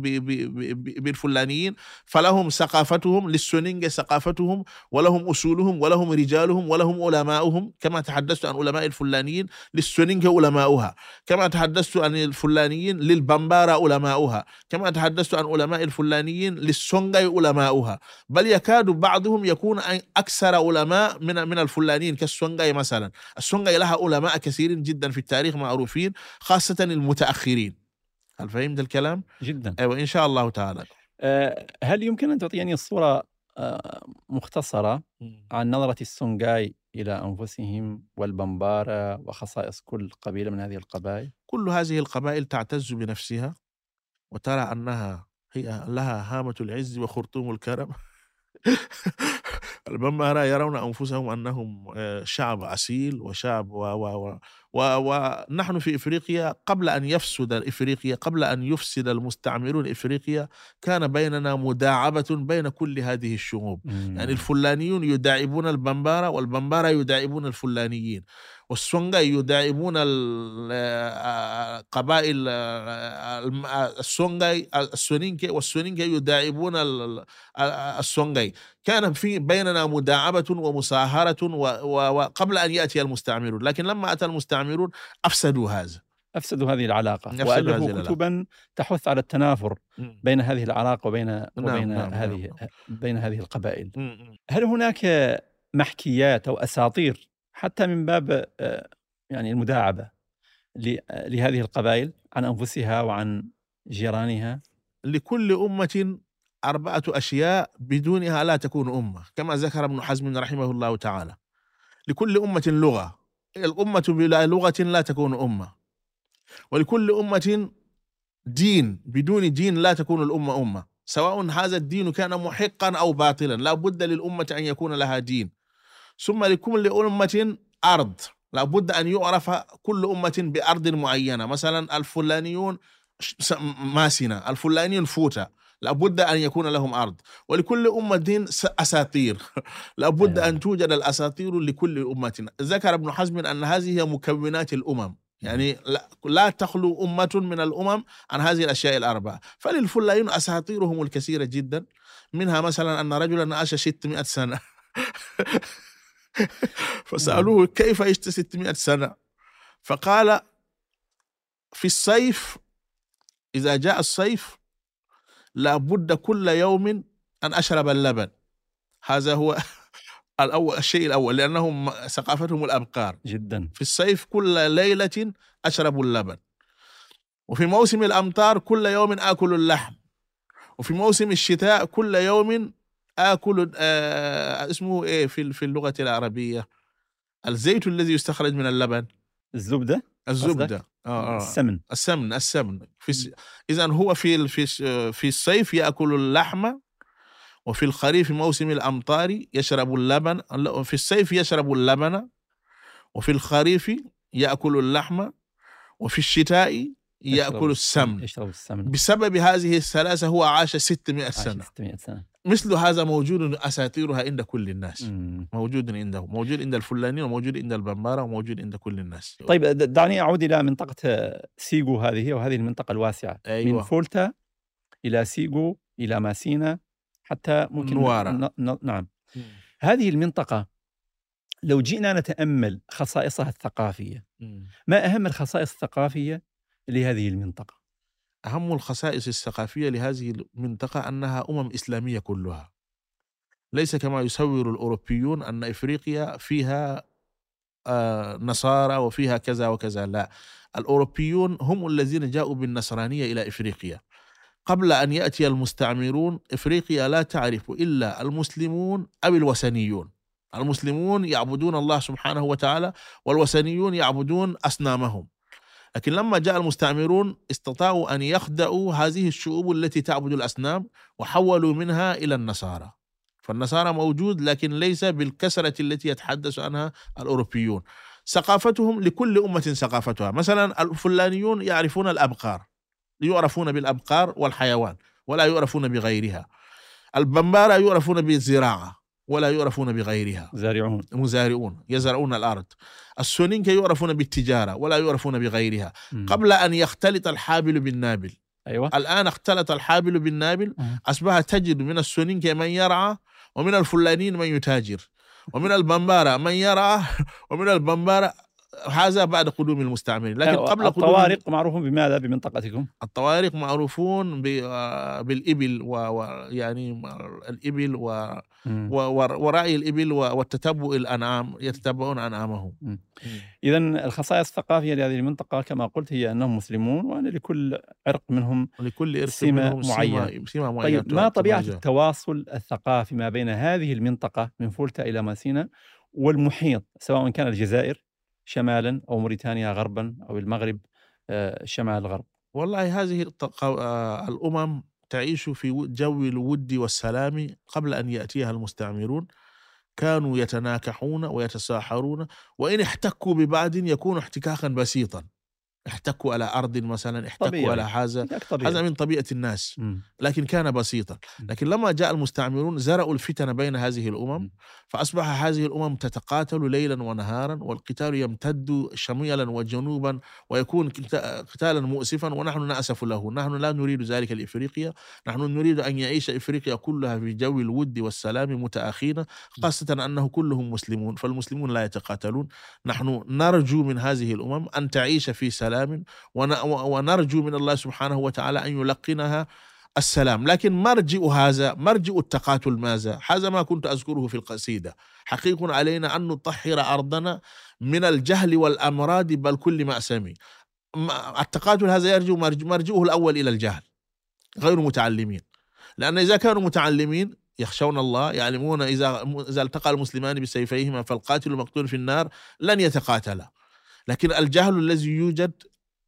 ب- ب- بالفلانيين. فلهم ثقافتهم للسونينجا ثقافتهم ولهم أصولهم ولهم رجالهم ولهم علماؤهم. كما تحدثت عن علماء الفلانيين للسونينجا علماؤها. كما تحدثت عن الفلانيين للبمبارة علماؤها. كما تحدثت عن علماء الفلانيين للسونغاي علماؤها. بل يكاد بعضهم يكون أكثر علماء من من الفلانيين كالسونغاي مثلا. السونغاي لها علماء كثيرين جدا في التاريخ معروفين خاصة المتأخرين. هل فهمت الكلام؟ جدا. أيوه إن شاء الله تعالى. آه، هل يمكن أن تعطيني صوره آه، مختصرة عن نظرة السونغاي إلى أنفسهم والبمبارة وخصائص كل قبيلة من هذه القبائل؟ كل هذه القبائل تعتز بنفسها وترى أنها هي لها هامة العز وخرطوم الكرم. البمارة يرون أنفسهم أنهم آه، شعب أصيل وشعب و و و و ونحن في إفريقيا قبل أن يفسد إفريقيا قبل أن يفسد المستعمرون إفريقيا كان بيننا مداعبة بين كل هذه الشعوب. يعني الفلانيون يداعبون البمبارة والبمبارة يداعبون الفلانيين. والسونغاي يداعبون ال- آه، قبائل آه، الم- آه، السونغاي السونينكي والسونينكي يداعبون ال- ال- السونغاي كان في بيننا مداعبة ومصاهرة وقبل أن يأتي المستعمرون لكن لما أتى المستعمرون أفسدوا هذا. أفسدوا هذه العلاقة أفسدوا هذه والفوا. كتبا تحث على التنافر بين هذه العلاقة وبين وبين نعم، هذه نعم. بين هذه القبائل. هل هناك محكيات أو أساطير حتى من باب آه، يعني المداعبة ل- لهذه القبائل عن أنفسها وعن جيرانها. لكل أمة أربعة أشياء بدونها لا تكون أمة كما ذكر ابن حزم رحمه الله تعالى. لكل أمة لغة. الأمة بلا لغة لا تكون أمة. ولكل أمة دين بدون دين لا تكون الأمة أمة. سواء هذا الدين كان محقا أو باطلا لا بد للأمة أن يكون لها دين. ثم لكل أمة أرض. لا بد أن يعرف كل أمة بأرض معينة. مثلا الفلانيون ماسنة الفلانيون فوتا. لابد أن يكون لهم أرض. ولكل أمة س- أساطير. لابد أيوة. ان توجد الأساطير لكل أمة. ذكر ابن حزم أن هذه هي مكونات الأمم. يعني لا, تخلو أمة من الأمم عن هذه الأشياء الأربعة. فللفلاحين أساطيرهم الكثيرة جدا. منها مثلا أن رجلا عاش 600 سنة. فسالوه كيف عشت 600 سنة؟ فقال في الصيف إذا جاء الصيف لابد كل يوم أن أشرب اللبن. هذا هو الأول الشيء الأول لانهم ثقافتهم الأبقار. جدا. في الصيف كل ليلة أشرب اللبن. وفي موسم الأمطار كل يوم آكل اللحم. وفي موسم الشتاء كل يوم اكل آه اسمه إيه في في اللغة العربية؟ الزيت الذي يستخرج من اللبن. الزبدة؟ الزبدة. آه آه. السمن. السمن السمن. في. اذا هو في في في الصيف يأكل اللحم وفي الخريف موسم الأمطار يشرب اللبن في الصيف يشرب اللبن وفي الخريف يأكل اللحم وفي الشتاء يأكل السمن يشرب السمن. بسبب هذه الثلاثة هو عاش 600 عاش سنة 600 سنة. مثل هذا موجود أساطيرها عند كل الناس. مم. موجود عنده موجود عند الفلانيين وموجود عند البمبارة وموجود عند كل الناس. طيب دعني أعود إلى منطقة سيغو هذه وهذه المنطقة الواسعة. من أيوة فولتا إلى سيغو إلى ماسينا حتى ممكن نوارا. ن... ن... نعم. هذه المنطقة لو جئنا نتأمل خصائصها الثقافية مم. ما أهم الخصائص الثقافية لهذه المنطقة؟ أهم الخصائص الثقافية لهذه المنطقة أنها أمم إسلامية كلها. ليس كما يصور الأوروبيون أن إفريقيا فيها آه، نصارى وفيها كذا وكذا لا. الأوروبيون هم الذين جاءوا بالنصرانية إلى إفريقيا. قبل أن يأتي المستعمرون إفريقيا لا تعرف إلا المسلمون أو الوثنيون. المسلمون يعبدون الله سبحانه وتعالى والوثنيون يعبدون أصنامهم. لكن لما جاء المستعمرون استطاعوا أن يخدعوا هذه الشعوب التي تعبد الأصنام وحولوا منها إلى النصارى. فالنصارى موجود لكن ليس بالكثرة التي يتحدث عنها الأوروبيون. ثقافتهم لكل أمة ثقافتها. مثلا الفلانيون يعرفون الأبقار يعرفون بالأبقار والحيوان ولا يعرفون بغيرها. البمبارة يعرفون بالزراعة. ولا يعرفون بغيرها. زارعون. مزارعون يزرعون الأرض. السونينكا يعرفون بالتجارة ولا يعرفون بغيرها. مم. قبل أن يختلط الحابل بالنابل. أيوة. الآن اختلط الحابل بالنابل. مم. أصبح تجد من السونينكا من يرعى ومن الفلانيين من يتاجر. ومن البمبارة من يرعى ومن البمبارة هذا بعد قدوم المستعمرين لكن قبل قدوم الطوارق معروف بماذا بمنطقتكم؟ الطوارق معروفون ب- آه، بالإبل ويعني الإبل و- مم. و- و- ورعي الإبل و- والتتبع الأنعام يتتبعون أنعامهم. إذا الخصائص الثقافية لهذه المنطقة كما قلت هي أنهم مسلمون وأن لكل عرق منهم لكل إرث سمة منهم معينة. سمة معينة طيب ما طبيعة. التواصل الثقافي ما بين هذه المنطقة من فولتا إلى ماسينا والمحيط سواء كان الجزائر شمالا أو موريتانيا غربا أو المغرب آه، شمال الغرب. والله هذه آه، الأمم تعيش في جو الود والسلام قبل أن يأتيها المستعمرون. كانوا يتناكحون ويتساحرون وإن احتكوا ببعض يكون احتكاكا بسيطا. احتكوا على أرض مثلا احتكوا طبيعي. على هذا هذا من طبيعة الناس مم. لكن كان بسيطا م. لكن لما جاء المستعمرون زرعوا الفتن بين هذه م. الأمم فأصبح هذه الأمم تتقاتل ليلا ونهارا والقتال يمتد شمالا وجنوبا ويكون قتا- قتالا مؤسفا ونحن نأسف له نحن لا نريد ذلك لإفريقيا نحن نريد أن يعيش إفريقيا كلها في جو الود والسلام متآخين خاصة أنه كلهم مسلمون فالمسلمون لا يتقاتلون نحن نرجو من هذه الأمم أن تعيش في سلام ون- ونرجو من الله سبحانه وتعالى أن يلقنها السلام. لكن مرجئ هذا مرجئ التقاتل ماذا؟ هذا ما كنت أذكره في القصيدة. حقيق علينا أن نطهر أرضنا من الجهل والأمراض بل كل مأسم التقاتل هذا يرجع مرج- مرجئه الأول إلى الجهل غير متعلمين. لأن إذا كانوا متعلمين يخشون الله يعلمون إذا إذا التقى المسلمان بسيفيهما فالقاتل المقتول في النار لن يتقاتلا. لكن الجهل الذي يوجد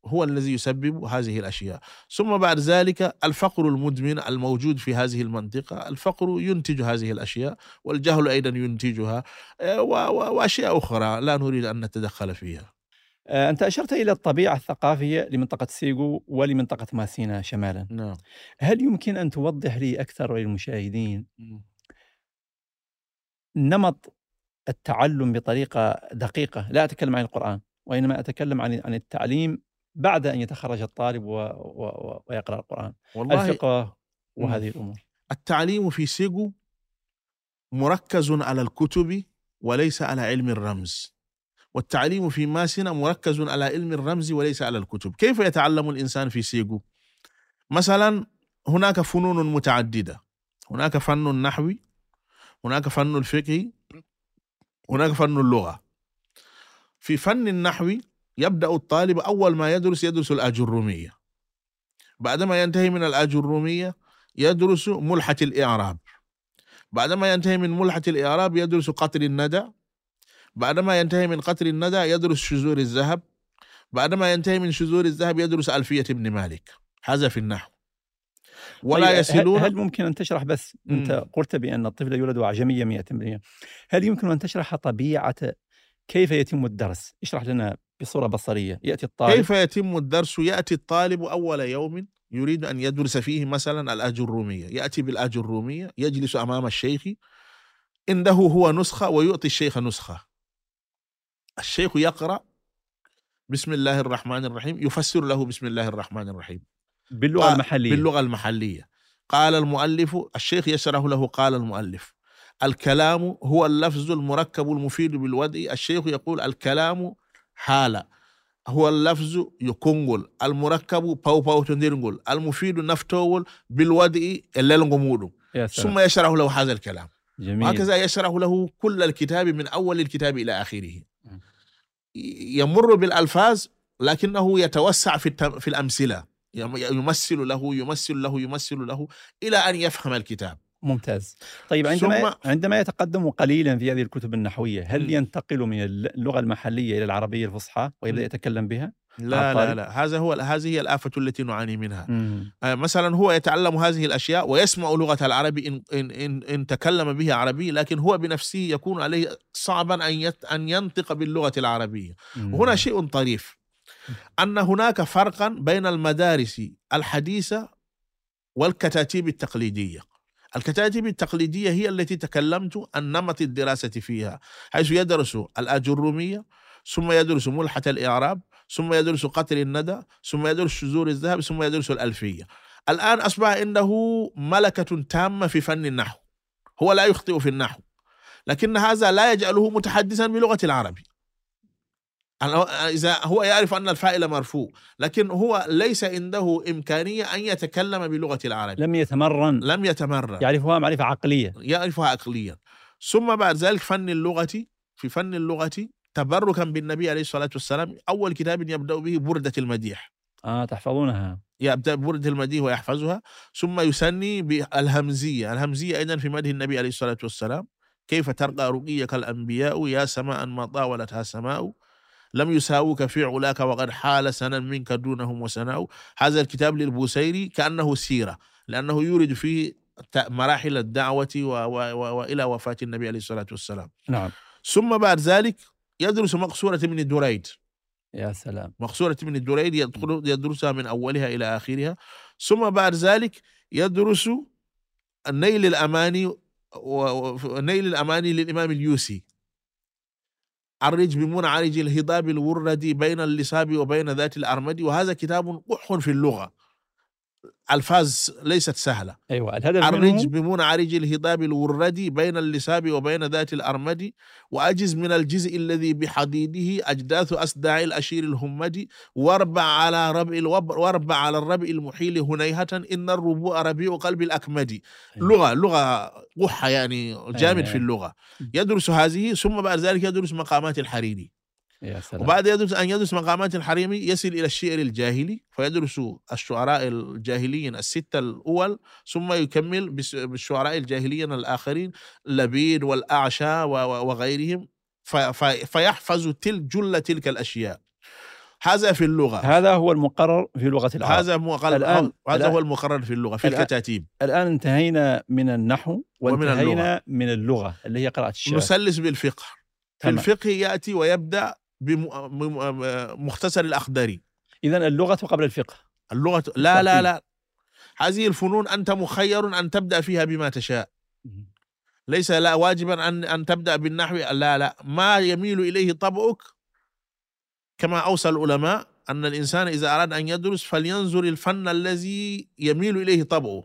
هو الذي يسبب هذه الأشياء، ثم بعد ذلك الفقر المدمن الموجود في هذه المنطقة، الفقر ينتج هذه الأشياء والجهل أيضا ينتجها آه، وأشياء أخرى لا نريد أن نتدخل فيها. آه، أنت أشرت إلى الطبيعة الثقافية لمنطقة سيغو ولمنطقة ماسينا شمالا. نعم. هل يمكن أن توضح لي أكثر للمشاهدين نمط التعلم بطريقة دقيقة؟ لا أتكلم عن القرآن. وإنما أتكلم عن عن التعليم بعد أن يتخرج الطالب و... و... ويقرأ القرآن. والله الفقه وهذه الأمور. التعليم في سيغو مركز على الكتب وليس على علم الرمز. والتعليم في ماسنا مركز على علم الرمز وليس على الكتب. كيف يتعلم الإنسان في سيغو مثلا هناك فنون متعددة. هناك فن النحو هناك فن الفقه هناك فن اللغة. في فن النحو يبدأ الطالب أول ما يدرس يدرس الأجرومية. بعدما ينتهي من الأجرومية يدرس ملحة الإعراب. بعدما ينتهي من ملحة الإعراب يدرس قطر الندى. بعدما ينتهي من قطر الندى يدرس شذور الذهب. بعدما ينتهي من شذور الذهب يدرس ألفية ابن مالك. هذا في النحو. ولا طيب، يصلون هل, ممكن أن تشرح بس؟ أنت مم. قلت بأن الطفل يولد اعجميا 100% هل يمكن أن تشرح طبيعة كيف يتم الدرس؟ اشرح لنا بصورة بصرية. يأتي الطالب كيف يتم الدرس؟ يأتي الطالب أول يوم يريد أن يدرس فيه مثلا الأجرومية يأتي بالأجرومية يجلس أمام الشيخ عنده هو نسخة ويعطي الشيخ نسخة. الشيخ يقرأ بسم الله الرحمن الرحيم يفسر له بسم الله الرحمن الرحيم. باللغة قال- المحلية. باللغة المحلية. قال المؤلف الشيخ يشرح له قال المؤلف. الكلام هو اللفظ المركب المفيد بالوضع. الشيخ يقول الكلام حالة هو اللفظ يكونغول. المركب باو باو تنديرنغول المفيد نفتول بالوضع سلام. ثم يشرح له هذا الكلام. جميل. وهكذا يشرح له كل الكتاب من أول الكتاب إلى آخره. يمر بالألفاظ لكنه يتوسع في التم- في الأمثلة. يم- يمثل له يمثل له يمثل له إلى أن يفهم الكتاب. ممتاز طيب عندما ثم- عندما يتقدم قليلا في هذه الكتب النحوية هل. ينتقل من اللغة المحلية إلى العربية الفصحى ويبدأ. يتكلم بها لا لا؟ لا هذا هو هذه هي الآفة التي نعاني منها مم. آه، مثلا هو يتعلم هذه الأشياء ويسمع لغة العربي إن إن إن, إن تكلم به عربي لكن هو بنفسه يكون عليه صعبا أن يت أن ينطق باللغة العربية مم. هنا شيء طريف أن هناك فرقا بين المدارس الحديثة والكتاتيب التقليدية الكتاتيب التقليدية هي التي تكلمت عن نمط الدراسة فيها حيث يدرس الأجرومية ثم يدرس ملحة الإعراب ثم يدرس قطر الندى ثم يدرس شذور الذهب ثم يدرس الألفية. الآن أصبح عنده ملكة تامة في فن النحو هو لا يخطئ في النحو لكن هذا لا يجعله متحدثا بلغة العربي. إذا هو يعرف أن الفاعل مرفوع لكن هو ليس عنده إمكانية أن يتكلم بلغة العربي لم يتمرن. لم يتمرن. يعرفها معرفة عقلية. يعرفها عقليا. ثم بعد ذلك فن اللغة في فن اللغة تبركا بالنبي عليه الصلاة والسلام أول كتاب يبدأ به بردة المديح. آه تحفظونها. يبدأ ببردة المديح ويحفظها. ثم يسني بالهمزية. الهمزية أيضا في مدح النبي عليه الصلاة والسلام. كيف ترقى رقيك الأنبياء؟ يا سماء ما طاولتها سماء. لم يساووك في علاك وقد حال سنا منك دونهم وسناء هذا الكتاب للبوسيري كأنه سيرة لأنه يورد فيه مراحل الدعوة وإلى وفاة النبي عليه الصلاة والسلام. نعم. ثم بعد ذلك يدرس مقصورة من الدريد. يا سلام. مقصورة من الدريد يدخل يدرسها من أولها إلى آخرها. ثم بعد ذلك يدرس نيل الأماني و- نيل الأماني للإمام اليوسي. عرج بمنعرج الهضاب الورد بين اللصاب وبين ذات الأرمد وهذا كتاب قح في اللغة. ألفاظ ليست سهلة. أيوة الهدف عرج منه بمنعرج الهضاب الورد بين اللصاب وبين ذات الأرمد وأجز من الجزع الذي بحضيضه أجداث أصداء العشير الهمد. واربع على ربع الوبر واربع على الربع المحيل هنيهة. إن الربوع ربيع قلب الأكمد. لغة لغة قحة يعني جامد أيوة. في اللغة. يدرس هذه ثم بعد ذلك يدرس مقامات الحريري. يا سلام. وبعد يدرس أن يدرس مقامات الحريمي يصل إلى الشعر الجاهلي فيدرس الشعراء الجاهليين الستة الأول ثم يكمل بالشعراء الجاهليين الآخرين لبيد والأعشى وغيرهم فيحفظ تل جل تلك الأشياء. هذا في اللغة. هذا هو المقرر في لغة العرب. هذا مقرر الآن- هذا الآن- هو المقرر في اللغة في الآن- الكتاتيب. الآن انتهينا من النحو ومن وانتهينا من اللغة اللي هي قراءة الشعر. نسلس بالفقه. في. الفقه يأتي ويبدأ بمختصر الأخضري إذا اللغة قبل الفقه. اللغة لا لا. لا. هذه الفنون أنت مخير أن تبدأ فيها بما تشاء. ليس لا واجبا أن أن تبدأ بالنحو لا لا. ما يميل إليه طبعك كما أوصى العلماء أن الإنسان إذا أراد أن يدرس فلينظر الفن الذي يميل إليه طبعه.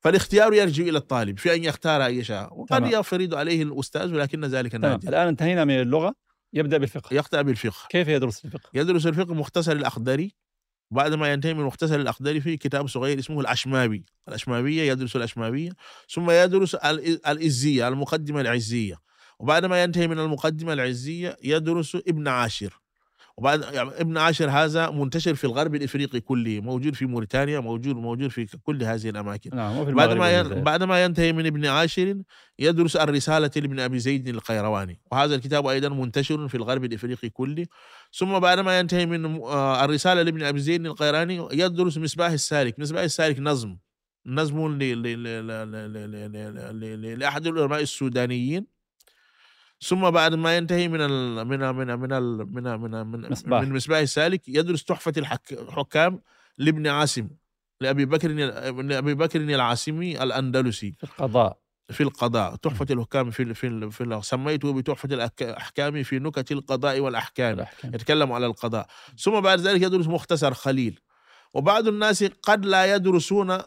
فالاختيار يرجع إلى الطالب في أن يختار أي شيء وقد. يفرض عليه الأستاذ ولكن ذلك نادر الآن انتهينا من اللغة. يبدأ بالفقه. يقطع بالفقه. كيف يدرس الفقه؟ يدرس الفقه مختصر الأخضري بعد ما ينتهي من مختصر الأخضري في كتاب صغير اسمه الأشماوي الأشماوية يدرس الأشماوية ثم يدرس ال- الإزية المقدمة العزية. وبعد ما ينتهي من المقدمة العزية يدرس ابن عاشر. وبعد يعني ابن عاشر هذا منتشر في الغرب الافريقي كله موجود في موريتانيا موجود موجود في كل هذه الاماكن نعم بعد ما بعد ما ينتهي من ابن عاشر يدرس الرساله لابن ابي زيد القيرواني وهذا الكتاب أيضا منتشر في الغرب الافريقي كله ثم بعد ما ينتهي من الرساله لابن ابي زيد القيراني يدرس مصباح السالك مصباح السالك نظم نظم لاحد العلماء السودانيين ثم بعد ما ينتهي من ال من ال من ال من ال من ال من ال من, مصباح. من مصباح السالك يدرس تحفة الحك- الحكام لابن عاصم لأبي بكر لأبي بكر العاصمي الأندلسي. في القضاء. في القضاء تحفة الحكام في ال- في ال- في ال- سميته بتحفة الأحكام في نكت القضاء والأحكام. الأحكام يتكلم على القضاء. ثم بعد ذلك يدرس مختصر خليل. وبعض الناس قد لا يدرسون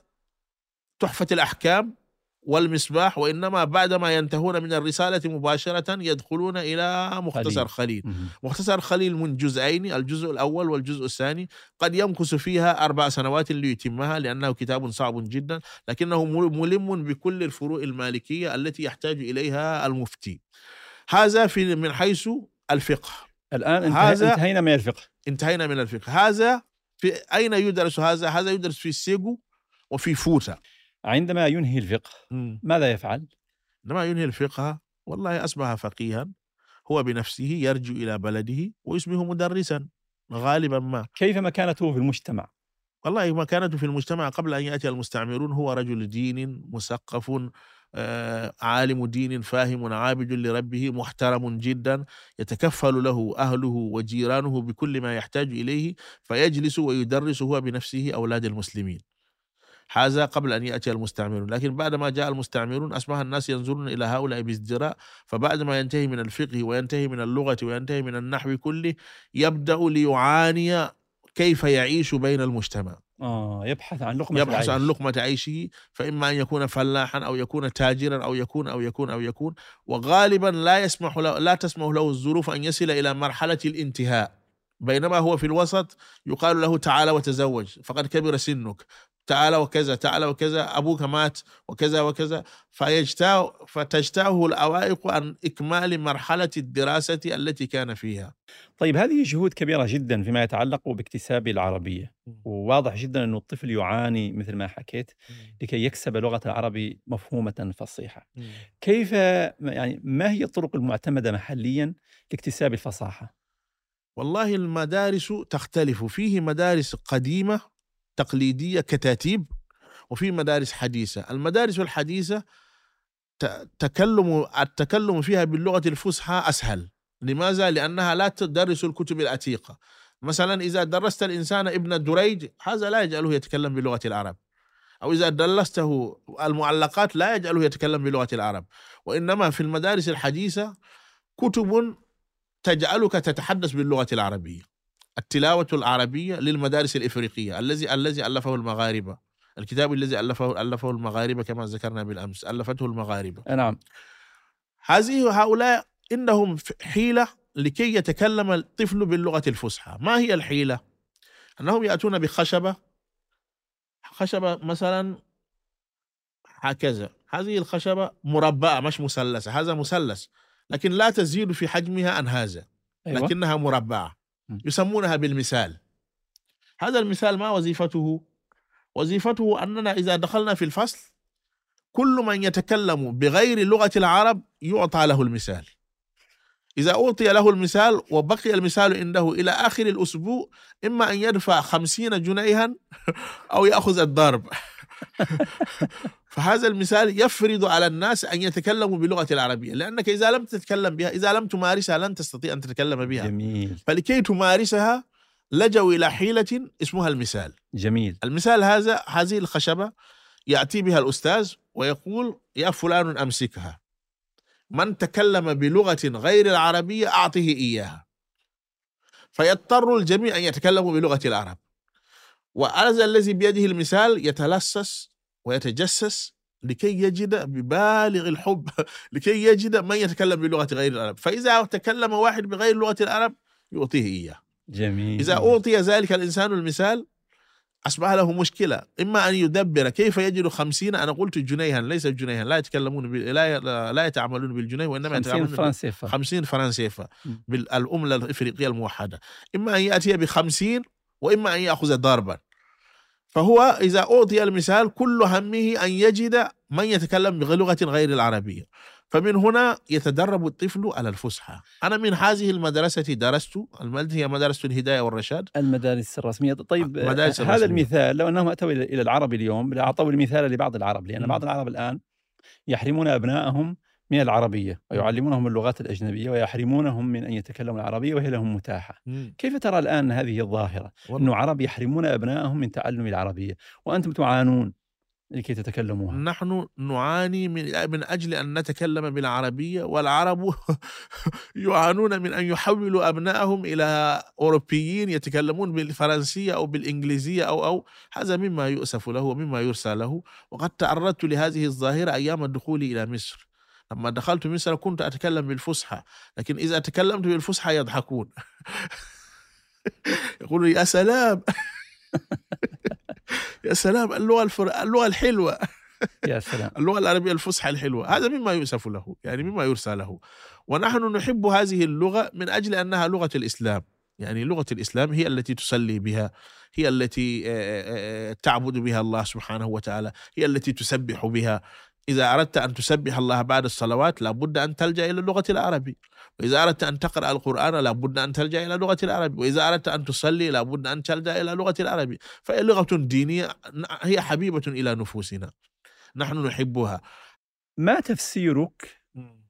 تحفة الأحكام والمصباح وإنما بعدما ينتهون من الرسالة مباشرة يدخلون إلى مختصر خليل. مهم. مختصر خليل من جزئين الجزء الأول والجزء الثاني. قد يمكث فيها أربع سنوات ليتمها لأنه كتاب صعب جدا لكنه ملم بكل الفروع المالكية التي يحتاج إليها المفتي. هذا في من حيث الفقه. الآن هذا- انتهينا من الفقه. انتهينا من الفقه. هذا في أين يدرس هذا؟ هذا يدرس في السيجو وفي فوتا عندما ينهي الفقه ماذا يفعل؟ عندما ينهي الفقه والله أصبح فقيها هو بنفسه يرجع إلى بلده ويصبح مدرسا غالبا ما كيف مكانته في المجتمع؟ والله مكانته في المجتمع قبل أن يأتي المستعمرون هو رجل دين مثقف آه، عالم دين فاهم عابد لربه محترم جدا يتكفل له أهله وجيرانه بكل ما يحتاج إليه فيجلس ويدرس هو بنفسه أولاد المسلمين هذا قبل أن يأتي المستعمرون. لكن بعد ما جاء المستعمرون أصبح الناس ينظرون إلى هؤلاء بازدراء. فبعد ما ينتهي من الفقه وينتهي من اللغة وينتهي من النحو كله يبدأ ليعاني كيف يعيش بين المجتمع. آه يبحث عن لقمة يبحث العيش. عن لقمة عيشه فإما أن يكون فلاحا أو يكون تاجرا أو يكون أو يكون أو يكون. وغالبا لا يسمح له لا تسمح له الظروف أن يصل إلى مرحلة الانتهاء. بينما هو في الوسط يقال له تعال وتزوج فقد كبر سنك. تعال وكذا تعال وكذا أبوك مات وكذا وكذا. فتجتاعه الأوائق عن إكمال مرحلة الدراسة التي كان فيها. طيب هذه جهود كبيرة جدا فيما يتعلق باكتساب العربية. وواضح جدا أن الطفل يعاني مثل ما حكيت لكي يكسب لغة العربي مفهومة فصيحة. كيف يعني ما هي الطرق المعتمدة محليا لاكتساب الفصاحة؟ والله المدارس تختلف. فيه مدارس قديمة تقليدية كتاتيب وفي مدارس حديثة. المدارس الحديثة تكلم التكلم فيها باللغة الفصحى أسهل. لماذا؟ لأنها لا تدرس الكتب العتيقة. مثلا إذا درست الإنسان ابن دريج هذا لا يجعله يتكلم بلغة العرب. أو إذا درسته المعلقات لا يجعله يتكلم بلغة العرب. وإنما في المدارس الحديثة كتب تجعلك تتحدث باللغة العربية. التلاوة العربية للمدارس الإفريقية الذي الذي ألفه المغاربة. الكتاب الذي ألفه ألفه المغاربة كما ذكرنا بالأمس ألفته المغاربة. نعم. هذه هؤلاء إنهم حيلة لكي يتكلم الطفل باللغة الفصحى. ما هي الحيلة؟ أنهم يأتون بخشبة خشبة مثلا هكذا. هذه الخشبة مربعة مش مثلثة. هذا مثلث لكن لا تزيد في حجمها عن هذا. أيوة. لكنها مربعة. يسمونها بالمثال. هذا المثال ما وظيفته؟ وظيفته أننا إذا دخلنا في الفصل كل من يتكلم بغير لغة العرب يعطى له المثال. إذا أعطي له المثال وبقي المثال عنده إلى آخر الأسبوع إما أن يدفع خمسين جنيها أو يأخذ الضرب. فهذا المثال يفرض على الناس أن يتكلموا بلغة العربية لأنك إذا لم تتكلم بها إذا لم تمارسها لن تستطيع أن تتكلم بها. جميل. فلكي تمارسها لجوا إلى حيلة اسمها المثال. جميل. المثال هذا هذه الخشبة يأتي بها الأستاذ ويقول يا فلان أمسكها. من تكلم بلغة غير العربية أعطه إياها. فيضطر الجميع أن يتكلموا بلغة العرب. وهذا الذي بيده المثال يتلصص ويتجسس لكي يجد ببالغ الحب لكي يجد من يتكلم بلغة غير العرب. فإذا تكلم واحد بغير لغة العرب يعطيه إياه. جميل. إذا أعطي ذلك الإنسان المثال أصبح له مشكلة. إما أن يدبر كيف يجد خمسين أنا قلت جنيها ليس جنيها لا يتكلمون بال... لا لا يتعاملون بالجنيه وإنما 50 يتعاملون فرنك سيفا 50 فرنك سيفا م. بالعملة الإفريقية الموحدة. إما أن يأتي بخمسين وإما أن يأخذ ضربا. فهو إذا أعطي المثال كل همه أن يجد من يتكلم بلغة غير العربية. فمن هنا يتدرب الطفل على الفصحى أنا من هذه المدرسة درست. هي مدرسة الهداية والرشاد. المدارس الرسمية. طيب آه، مدارس هذا الرسمية. المثال لو أنهم أتوا إلى إلى العرب اليوم لأعطوا المثال لبعض العرب لأن مم. بعض العرب الآن يحرمون أبنائهم من العربية ويعلمونهم اللغات الأجنبية ويحرمونهم من أن يتكلموا العربية وهي لهم متاحة. مم. كيف ترى الآن هذه والله. إنه عرب يحرمون أبنائهم من تعلم العربية وأنتم تعانون لكي تتكلموها. نحن نعاني من من أجل أن نتكلم بالعربية والعرب يعانون من أن يحولوا أبنائهم إلى أوروبيين يتكلمون بالفرنسية أو بالإنجليزية أو أو هذا مما يؤسف له ومما يرسى له. وقد تعرضت لهذه الظاهرة أيام الدخول إلى مصر. لما دخلت مصر كنت أتكلم بالفصحى لكن إذا تكلمت بالفصحى يضحكون. يقولوا يا سلام. يا سلام اللغة الفر... اللغة الحلوة. يا سلام. اللغة العربية الفصحى الحلوة. هذا مما يؤسف له يعني مما يرسى له. ونحن نحب هذه اللغة من أجل أنها لغة الإسلام. يعني لغة الإسلام هي التي تسلي بها هي التي تعبد بها الله سبحانه وتعالى هي التي تسبح بها. إذا أردت أن تسبح الله بعد الصلوات لابد أن تلجأ إلى اللغة العربيه وإذا أردت أن تقرأ القرآن لابد أن تلجأ إلى اللغة العربيه وإذا أردت أن تصلي لابد أن تلجأ إلى اللغة العربيه فهي لغة دينية هي حبيبة إلى نفوسنا. نحن نحبها. ما تفسيرك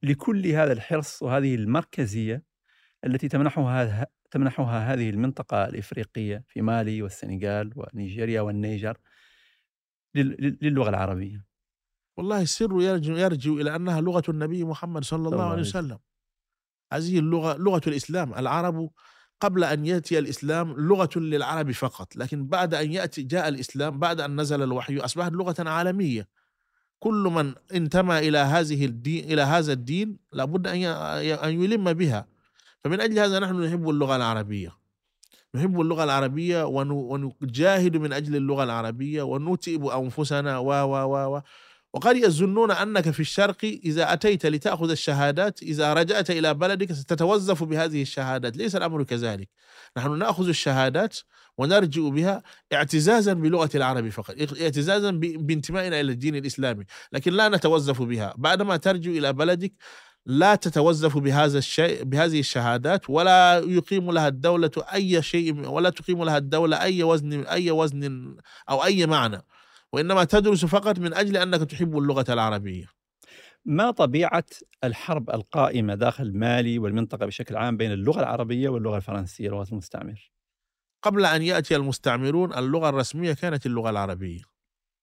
لكل هذا الحرص وهذه المركزية التي تمنحها تمنحها هذه المنطقة الإفريقية في مالي والسنغال ونيجيريا والنيجر لل- لل- للغة العربية؟ والله السر يرجع, يرجع إلى أنها لغة النبي محمد صلى الله عليه وسلم. هذه اللغة لغة الإسلام. العرب قبل أن يأتي الإسلام لغة للعرب فقط لكن بعد أن يأتي جاء الإسلام بعد أن نزل الوحي أصبحت لغة عالمية. كل من انتمى إلى هذه الدين إلى هذا الدين لابد أن أن يلم بها. فمن أجل هذا نحن نحب اللغة العربية. نحب اللغة العربية ون- ونجاهد من أجل اللغة العربية ونتئب أنفسنا و و و وقد يظنون أنك في الشرق إذا أتيت لتأخذ الشهادات إذا رجعت إلى بلدك ستتوظف بهذه الشهادات. ليس الأمر كذلك. نحن نأخذ الشهادات ونرجع بها اعتزازا بلغة العرب فقط اعتزازا بانتمائنا إلى الدين الإسلامي. لكن لا نتوظف بها. بعدما ترجع إلى بلدك لا تتوظف بهذا الشيء بهذه الشهادات ولا يقيم لها الدولة أي شيء ولا تقيم لها الدولة أي وزن أي وزن أو أي معنى. وإنما تدرس فقط من أجل أنك تحب اللغة العربية. ما طبيعة الحرب القائمة داخل مالي والمنطقة بشكل عام بين اللغة العربية واللغة الفرنسية؟ لغة المستعمر. قبل أن يأتي المستعمرون اللغة الرسمية كانت اللغة العربية.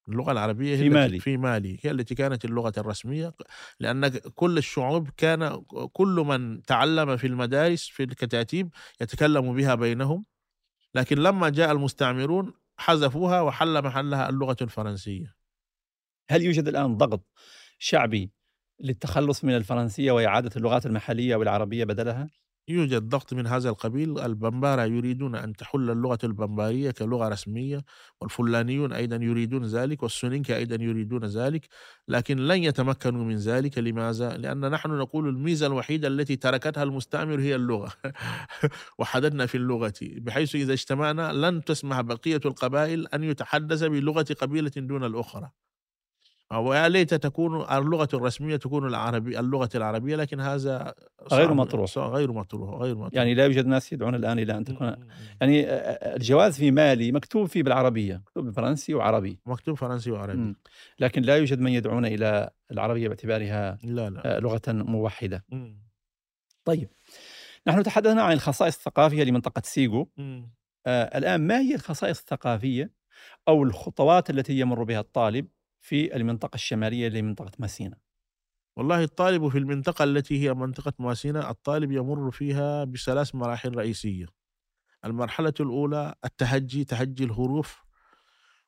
اللغة العربية هي في مالي. في مالي. هي التي كانت اللغة الرسمية لأن كل الشعوب كان كل من تعلم في المدارس في الكتاتيب يتكلم بها بينهم. لكن لما جاء المستعمرون حذفوها وحل محلها اللغة الفرنسية هل يوجد الآن ضغط شعبي للتخلص من الفرنسية وإعادة اللغات المحلية والعربية بدلها؟ يوجد ضغط من هذا القبيل. البمبارة يريدون أن تحل اللغة البمبارية كلغة رسمية والفلانيون أيضا يريدون ذلك والسونينكا أيضا يريدون ذلك لكن لن يتمكنوا من ذلك. لماذا؟ لأن نحن نقول الميزة الوحيدة التي تركتها المستعمر هي اللغة. وحددنا في اللغة بحيث إذا اجتمعنا لن تسمح بقية القبائل أن يتحدث بلغة قبيلة دون الأخرى. ويا ليت تكون اللغة الرسمية تكون العربي اللغة العربية لكن هذا غير مطروح. غير مطروح غير مطروح يعني لا يوجد ناس يدعون الآن إلى أن تكون. يعني آه، الجواز في مالي مكتوب فيه بالعربية مكتوب بالفرنسي وعربي مكتوب فرنسي وعربي مم. لكن لا يوجد من يدعون إلى العربية باعتبارها لا لا آه، لغة موحدة مم. طيب نحن تحدثنا عن الخصائص الثقافية لمنطقة سيغو مم. آه، الآن ما هي الخصائص الثقافية أو الخطوات التي يمر بها الطالب في المنطقة الشمالية لمنطقة ماسينا. والله الطالب في المنطقة التي هي منطقة مواسينا الطالب يمر فيها بثلاث مراحل رئيسية. المرحلة الأولى التهجي تهجي الحروف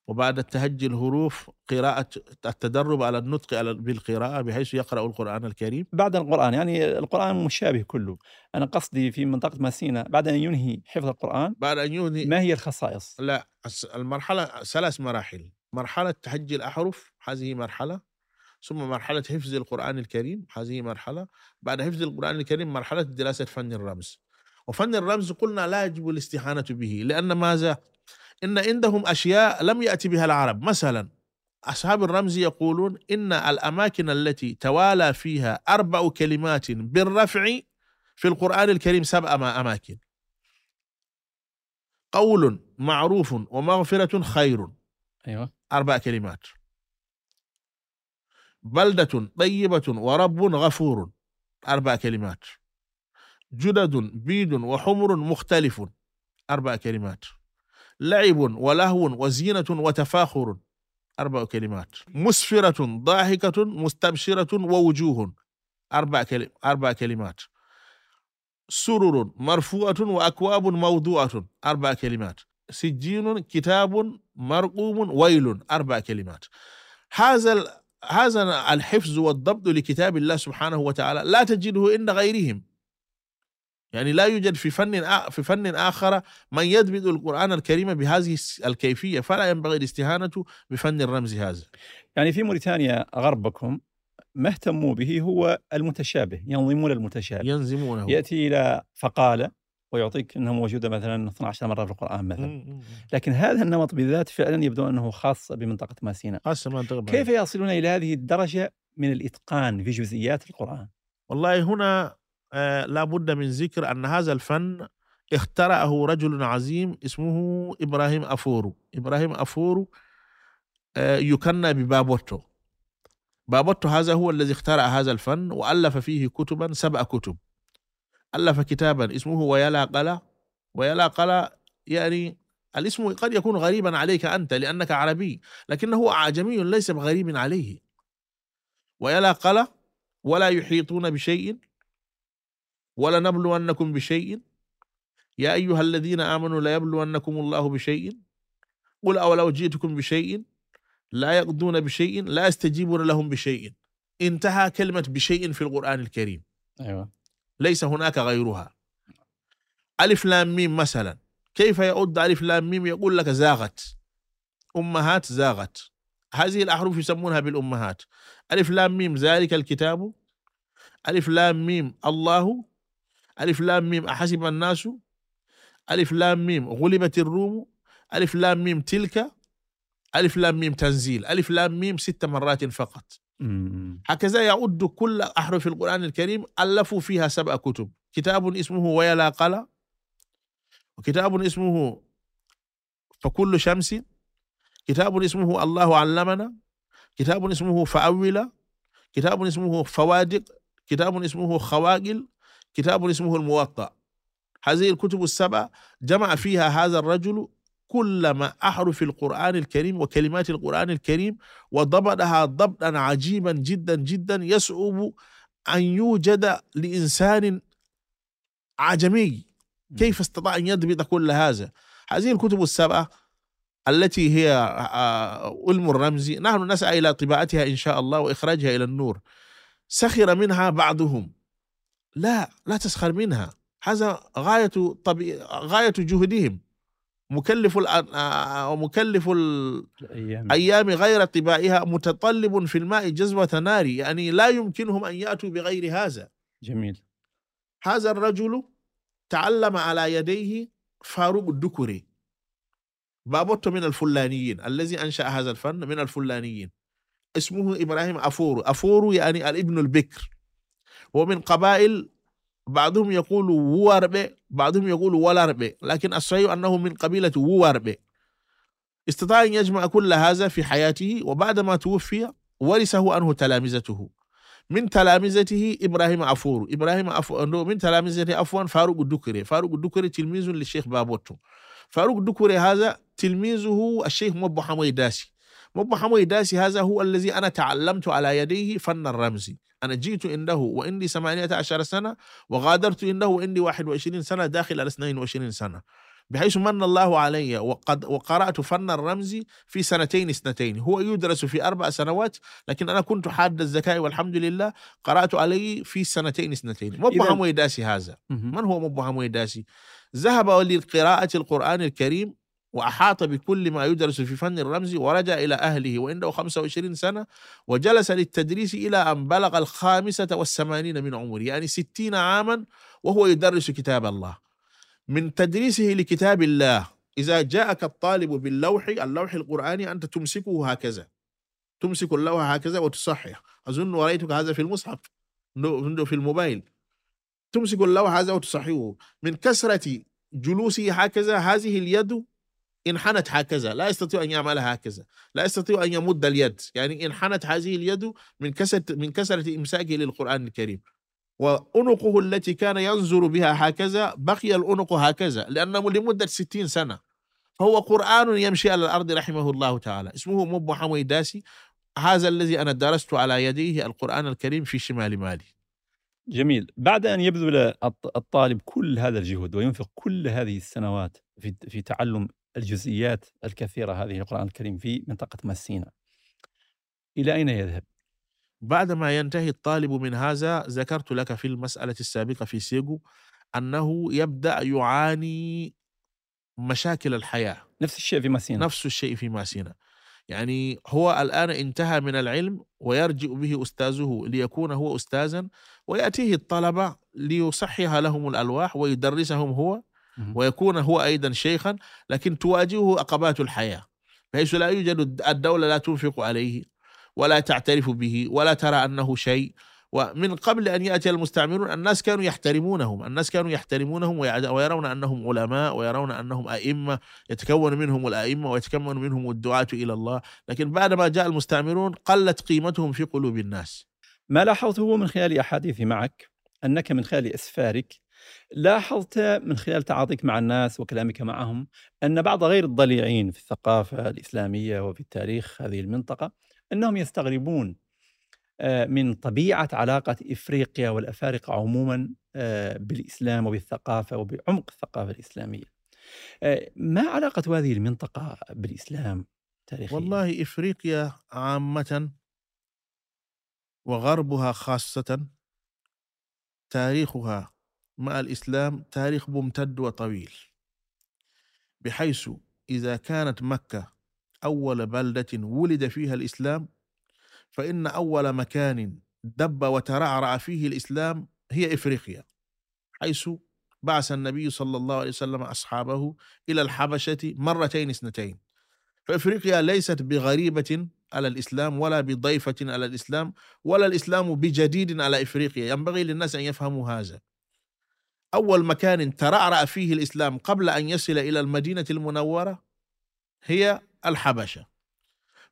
وبعد التهجي الحروف قراءة التدرب على النطق على بالقراءة بحيث يقرأ القرآن الكريم. بعد القرآن يعني القرآن مشابه كله. أنا قصدي في منطقة ماسينا بعد أن ينهي حفظ القرآن بعد أن ينهي ما هي الخصائص؟ لا المرحلة ثلاث مراحل. مرحلة تهجي الأحرف هذه مرحلة ثم مرحلة حفظ القرآن الكريم هذه مرحلة بعد حفظ القرآن الكريم مرحلة دراسة فن الرمز. وفن الرمز قلنا لا يجب الاستهانة به لأن ماذا؟ إن عندهم أشياء لم يأتي بها العرب. مثلا أصحاب الرمز يقولون إن الأماكن التي توالى فيها أربع كلمات بالرفع في القرآن الكريم سبع ما- أماكن. قول معروف ومغفرة خير. أيوه. أربع كلمات. بلدة طيبة ورب غفور. أربع كلمات. جدد بيد وحمر مختلف. أربع كلمات. لعب ولهو وزينة وتفاخر. أربع كلمات. مسفرة ضاحكة مستبشرة ووجوه. أربع أربع كلمات. سرر مرفوعة وأكواب موضوعة. أربع كلمات. سجين كتاب مرقوم ويل أربع كلمات. هذا هذا الحفظ والضبط لكتاب الله سبحانه وتعالى لا تجده عند غيرهم. يعني لا يوجد في فن في فن آخر من يضبط القرآن الكريم بهذه الكيفية فلا ينبغي الاستهانة بفن الرمز هذا. يعني في موريتانيا غربكم ما اهتموا به هو المتشابه ينظمون المتشابه. ينزمونه يأتي إلى فقالة ويعطيك انه موجودة مثلا 12 مرة في القرآن مثلا. لكن هذا النمط بالذات فعلا يبدو أنه خاص بمنطقة ما سيناء كيف يصلون إلى هذه الدرجة من الإتقان في جزئيات القرآن؟ والله هنا آه لا بد من ذكر أن هذا الفن اخترعه رجل عظيم اسمه إبراهيم أفورو. إبراهيم أفورو آه يكنى ببابوتو. بابوتو هذا هو الذي اخترع هذا الفن وألف فيه كتبا سبع كتب. ألف كتابا. اسمه ويلا قلا. ويلا قلا يعني الاسم قد يكون غريبا عليك أنت لأنك عربي لكنه أعجمي ليس بغريب عليه. ويلا قلا ولا يحيطون بشيء ولا نبلونكم بشيء. يا أيها الذين آمنوا لا يبلونكم الله بشيء. قل أولو جئتكم بشيء لا يقضون بشيء لا يستجيبون لهم بشيء. انتهى كلمة بشيء في القرآن الكريم. أيوه. ليس هناك غيرها. ألف لام ميم مثلا. كيف يعد ألف لام ميم يقول لك زاغت؟ أمهات زاغت. هذه الأحرف يسمونها بالأمهات. ألف لام ميم ذلك الكتاب. ألف لام ميم الله. ألف لام ميم أحسب الناس. ألف لام ميم غلبت الروم. ألف لام ميم تلك. ألف لام ميم تنزيل. ألف لام ميم ست مرات فقط. هكذا يعد كل أحرف القرآن الكريم ألفوا فيها سبع كتب. كتاب اسمه ويلا قلا وكتاب اسمه فكل شمس. كتاب اسمه الله علمنا. كتاب اسمه فأولا كتاب اسمه فوادق. كتاب اسمه خواقل كتاب اسمه الموطأ. هذه الكتب السبع جمع فيها هذا الرجل كل ما أحرف القرآن الكريم وكلمات القرآن الكريم وضبطها ضبطا عجيبا جدا جدا يصعب أن يوجد لإنسان عجمي. كيف استطاع أن يضبط كل هذا؟ هذه الكتب السبعة التي هي آه، علم الرمز. نحن نسعى إلى طباعتها إن شاء الله وإخراجها إلى النور. سخر منها بعضهم. لا لا تسخر منها. هذا غاية طبي... غاية جهدهم. مكلف الأيام. الأيام غير طبائها متطلب في الماء جزوة نار يعني لا يمكنهم أن يأتوا بغير هذا. جميل. هذا الرجل تعلم على يديه فاروق الدكري بابوتو من الفلانيين الذي أنشأ هذا الفن من الفلانيين. اسمه إبراهيم أفورو. أفورو يعني الابن البكر. ومن قبائل بعضهم يقول ووربي بعضهم يقول ولربي لكن الصحيح أنه من قبيلة ووربي استطاع أن يجمع كل هذا في حياته وبعدما توفي ورثه عنه تلامذته. من تلامذته إبراهيم عفور. إبراهيم عفور من تلامذته عفوا فاروق الدكري. فاروق الدكري تلميذ للشيخ بابوتو. فاروق الدكري هذا تلميذه الشيخ مبو حموي داسي مبو حموي داسي هذا هو الذي أنا تعلمت على يديه فن الرمز أنا جئت عنده وعندي 18 سنة وغادرت عنده وعندي 21 سنة داخل على 22 سنة. بحيث من الله علي وقد وقرأت فن الرمز في سنتين اثنتين. هو يدرس في أربع سنوات لكن أنا كنت حاد الذكاء والحمد لله قرأت عليه في سنتين اثنتين. مبو إذن- حموي داسي هذا. من هو مبو حموي داسي ذهب لقراءة القرآن الكريم وأحاط بكل ما يدرس في فن الرمز ورجع إلى أهله وعنده 25 سنة وجلس للتدريس إلى أن بلغ الخامسة والثمانين من عمره يعني ستين عاما وهو يدرس كتاب الله. من تدريسه لكتاب الله إذا جاءك الطالب باللوح اللوح القرآني أنت تمسكه هكذا. تمسك اللوحة هكذا وتصحح. أظن ورأيتك هذا في المصحف في الموبايل. تمسك اللوحة هذا وتصححه. من كثرة جلوسه هكذا هذه اليد انحنت هكذا لا يستطيع أن يعملها هكذا لا يستطيع أن يمد اليد. يعني انحنت هذه اليد من كثره من كثره إمساكه للقرآن الكريم. وأنقه التي كان ينظر بها هكذا بقي الأنق هكذا لأنه لمدة ستين سنة. فهو قرآن يمشي على الأرض رحمه الله تعالى. اسمه مب حميداسي هذا الذي أنا درست على يديه القرآن الكريم في شمال مالي. جميل. بعد أن يبذل الطالب كل هذا الجهد وينفق كل هذه السنوات في في تعلم الجزئيات الكثيرة هذه القرآن الكريم في منطقة مسينا إلى أين يذهب؟ بعدما ينتهي الطالب من هذا ذكرت لك في المسألة السابقة في سيجو أنه يبدأ يعاني مشاكل الحياة. نفس الشيء في ماسينا. نفس الشيء في ماسينا. يعني هو الآن انتهى من العلم ويرجع به أستاذه ليكون هو أستاذا ويأتيه الطلبة ليصحح لهم الألواح ويدرسهم هو. ويكون هو أيضا شيخا لكن تواجهه عقبات الحياة بحيث لا يوجد الدولة لا تنفق عليه ولا تعترف به ولا ترى أنه شيء. ومن قبل أن يأتي المستعمرون الناس كانوا يحترمونهم الناس كانوا يحترمونهم ويرون أنهم علماء ويرون أنهم أئمة يتكون منهم الأئمة ويتكون منهم الدعاة إلى الله. لكن بعدما جاء المستعمرون قلت قيمتهم في قلوب الناس. ما لاحظته من خلال أحاديثي معك؟ أنك من خلال إسفارك لاحظت من خلال تعاطيك مع الناس وكلامك معهم أن بعض غير الضليعين في الثقافة الإسلامية وفي التاريخ هذه المنطقة أنهم يستغربون آه، من طبيعة علاقة إفريقيا والأفارقة عموما آه، بالإسلام وبالثقافة وبعمق الثقافة الإسلامية آه، ما علاقة هذه المنطقة بالإسلام تاريخيا؟ والله إفريقيا عامة وغربها خاصة تاريخها مع الإسلام تاريخ ممتد وطويل. بحيث إذا كانت مكة أول بلدة ولد فيها الإسلام فإن أول مكان دب وترعرع فيه الإسلام هي إفريقيا. حيث بعث النبي صلى الله عليه وسلم أصحابه إلى الحبشة مرتين اثنتين. فإفريقيا ليست بغريبة على الإسلام ولا بضيفة على الإسلام ولا الإسلام بجديد على إفريقيا. ينبغي للناس أن يفهموا هذا. أول مكان ترعرع فيه الإسلام قبل أن يصل إلى المدينة المنورة هي الحبشة.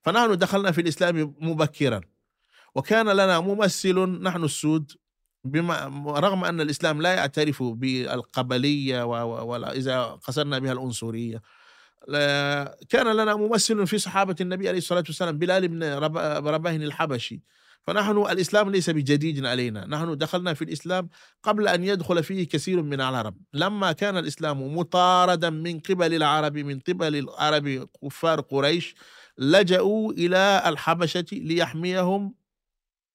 فنحن دخلنا في الإسلام مبكرا. وكان لنا ممثل نحن السود بما رغم أن الإسلام لا يعترف بالقبلية وإذا قصرنا بها العنصرية كان لنا ممثل في صحابة النبي عليه الصلاة والسلام بلال بن رباه الحبشي. فنحن الإسلام ليس بجديد علينا. نحن دخلنا في الإسلام قبل أن يدخل فيه كثير من العرب. لما كان الإسلام مطاردا من قبل العرب من قبل العرب كفار قريش لجأوا إلى الحبشة ليحميهم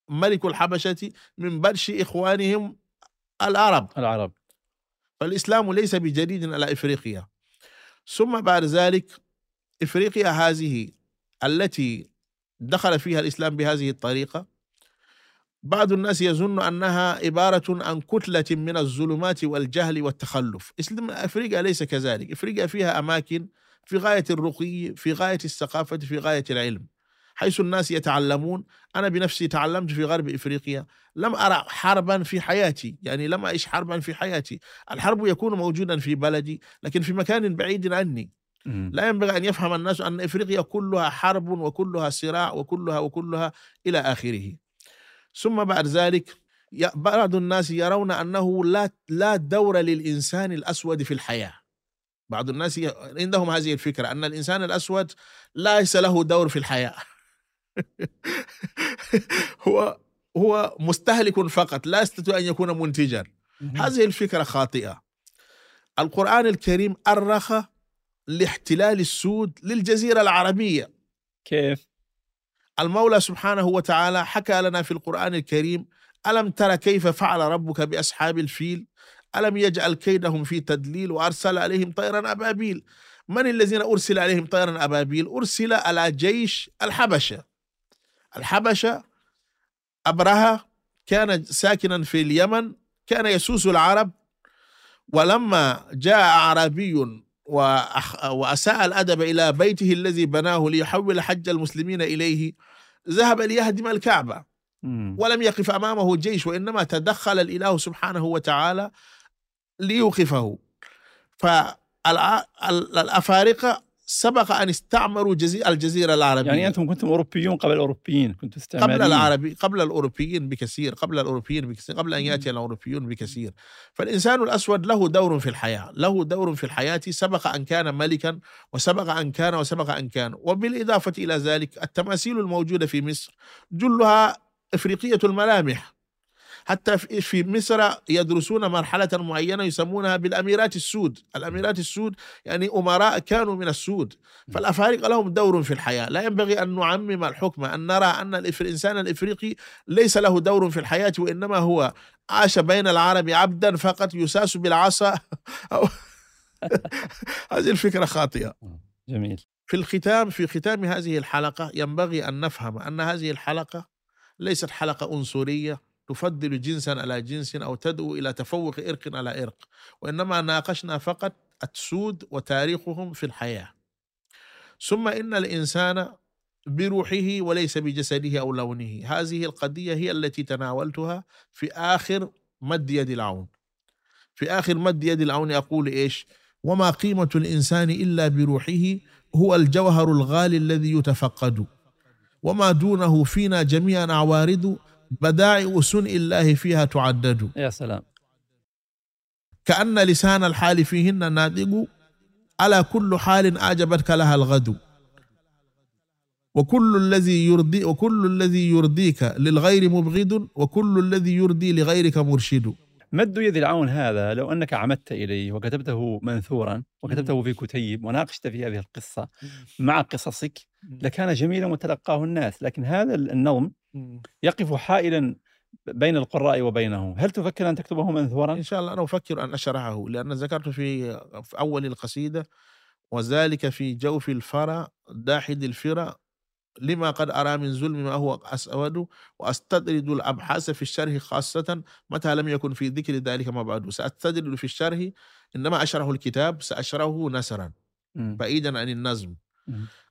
ملك الحبشة من برش إخوانهم العرب. العرب. فالإسلام ليس بجديد على إفريقيا. ثم بعد ذلك إفريقيا هذه التي دخل فيها الإسلام بهذه الطريقة بعض الناس يظن أنها عبارة عن كتلة من الظلمات والجهل والتخلف، أفريقيا ليس كذلك، أفريقيا فيها أماكن في غاية الرقي، في غاية الثقافة، في غاية العلم. حيث الناس يتعلمون، أنا بنفسي تعلمت في غرب إفريقيا، لم أرى حربا في حياتي، يعني لم أعيش حربا في حياتي، الحرب يكون موجودا في بلدي، لكن في مكان بعيد عني. لا ينبغي أن يفهم الناس أن إفريقيا كلها حرب وكلها صراع وكلها وكلها إلى آخره. ثم بعد ذلك بعض الناس يرون أنه لا لا دور للإنسان الأسود في الحياة. بعض الناس عندهم هذه الفكرة أن الإنسان الأسود ليس له دور في الحياة. هو هو مستهلك فقط لا يستطيع أن يكون منتجا. هذه الفكرة خاطئة. القرآن الكريم أرخ لاحتلال السود للجزيرة العربية. كيف؟ المولى سبحانه وتعالى حكى لنا في القرآن الكريم ألم تر كيف فعل ربك بأصحاب الفيل؟ ألم يجعل كيدهم في تدليل وأرسل عليهم طيرا أبابيل؟ من الذين أرسل عليهم طيرا أبابيل؟ أرسل على جيش الحبشة. الحبشة أبرهة كان ساكنا في اليمن كان يسوس العرب ولما جاء أعرابي وأساء الأدب إلى بيته الذي بناه ليحول حج المسلمين إليه. ذهب ليهدم الكعبة. ولم يقف أمامه جيش وإنما تدخل الإله سبحانه وتعالى ليوقفه. فالأفارقة سبق أن استعمروا جزي- الجزيرة العربية. يعني أنتم كنتم أوروبيون قبل الأوروبيين كنتم استعماريين. قبل العربي قبل الأوروبيين بكثير قبل الأوروبيين بكثير قبل أن يأتي الأوروبيون بكثير. فالإنسان الأسود له دور في الحياة له دور في الحياة. سبق أن كان ملكا وسبق أن كان وسبق أن كان. وبالإضافة إلى ذلك التماثيل الموجودة في مصر جلها إفريقية الملامح. حتى في مصر يدرسون مرحلة معينة يسمونها بالأميرات السود. الأميرات السود يعني أمراء كانوا من السود. فالأفارقة لهم دور في الحياة. لا ينبغي أن نعمم الحكم أن نرى أن الإنسان الإفريقي ليس له دور في الحياة وإنما هو عاش بين العرب عبدا فقط يساس بالعصا. أو هذه الفكرة خاطئة. جميل. في الختام في ختام هذه الحلقة ينبغي أن نفهم أن هذه الحلقة ليست حلقة أنصرية تفضل جنسا على جنس أو تدعو إلى تفوق إرق على إرق وإنما ناقشنا فقط السود وتاريخهم في الحياة. ثم إن الإنسان بروحه وليس بجسده أو لونه. هذه القضية هي التي تناولتها في آخر مد يد العون. في آخر مد يد العون أقول إيش؟ وما قيمة الإنسان إلا بروحه هو الجوهر الغالي الذي يتفقد. وما دونه فينا جميعا عوارض بدائع سنء الله فيها تعدد. يا سلام. كأن لسان الحال فيهن ناطق على كل حال أعجبتك لها الغد. وكل الذي يرضي وكل الذي يرضيك للغير مبغض وكل الذي يرضي لغيرك مرشد. مد يد العون هذا لو أنك عمدت إليه وكتبته منثورا وكتبته في كتيب وناقشت في هذه القصة مع قصصك لكان جميلا وتلقاه الناس. لكن هذا النظم يقف حائلا بين القراء وبينه. هل تفكر أن تكتبه منثورا؟ إن شاء الله أنا أفكر أن أشرحه لأن ذكرت في في أول القصيدة وذلك في جوف الفرى داحد الفرى لما قد أرى من ظلم ما هو أسود وأستدرد الأبحاث في الشرح خاصة متى لم يكن في ذكر ذلك ما بعد. سأستدرد في الشرح إنما أشرح الكتاب سأشرحه نسرا. بعيدا عن النظم.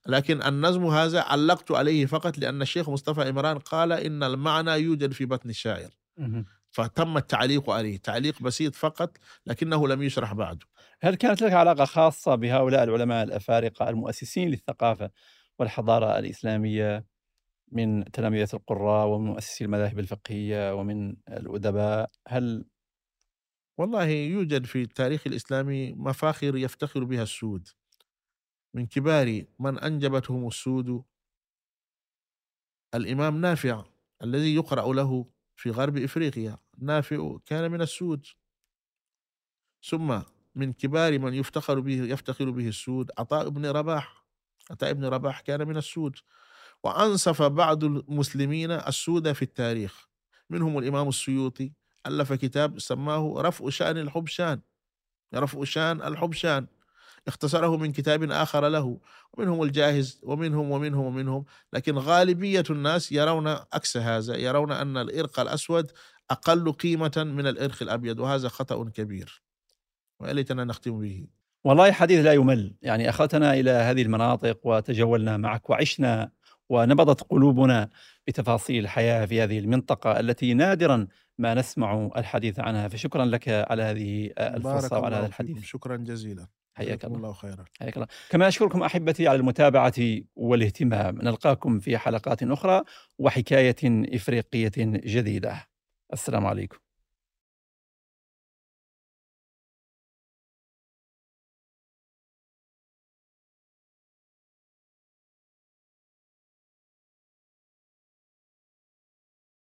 لكن النظم هذا علقت عليه فقط لأن الشيخ مصطفى إمران قال إن المعنى يوجد في بطن الشاعر. فتم التعليق عليه تعليق بسيط فقط لكنه لم يشرح بعد. هل كانت لك علاقة خاصة بهؤلاء العلماء الأفارقة المؤسسين للثقافة والحضارة الإسلامية من تلامذه القراء ومن مؤسسي المذاهب الفقهية ومن الأدباء؟ هل والله يوجد في التاريخ الإسلامي مفاخر يفتخر بها السود. من كبار من أنجبتهم السود. الإمام نافع الذي يقرأ له في غرب إفريقيا نافع كان من السود. ثم من كبار من يفتخر به يفتخر به السود عطاء بن رباح. عطاء بن رباح كان من السود. وأنصف بعض المسلمين السود في التاريخ. منهم الإمام السيوطي ألف كتاب سماه رفع شأن الحبشان. رفع شأن الحبشان. اختصره من كتاب آخر له ومنهم الجاهز ومنهم ومنهم ومنهم. لكن غالبية الناس يرون عكس هذا يرون أن الإرق الأسود أقل قيمة من الإرق الأبيض وهذا خطأ كبير. ويا ليتنا نختم به. والله حديث لا يمل. يعني أخذتنا إلى هذه المناطق وتجولنا معك وعشنا ونبضت قلوبنا بتفاصيل الحياة في هذه المنطقة التي نادرا ما نسمع الحديث عنها. فشكرا لك على هذه الفرصة وعلى هذا الحديث. شكرا جزيلا. حياك الله. الله خيرا. حياك الله. كما أشكركم أحبتي على المتابعة والاهتمام. نلقاكم في حلقات أخرى وحكاية إفريقية جديدة. السلام عليكم.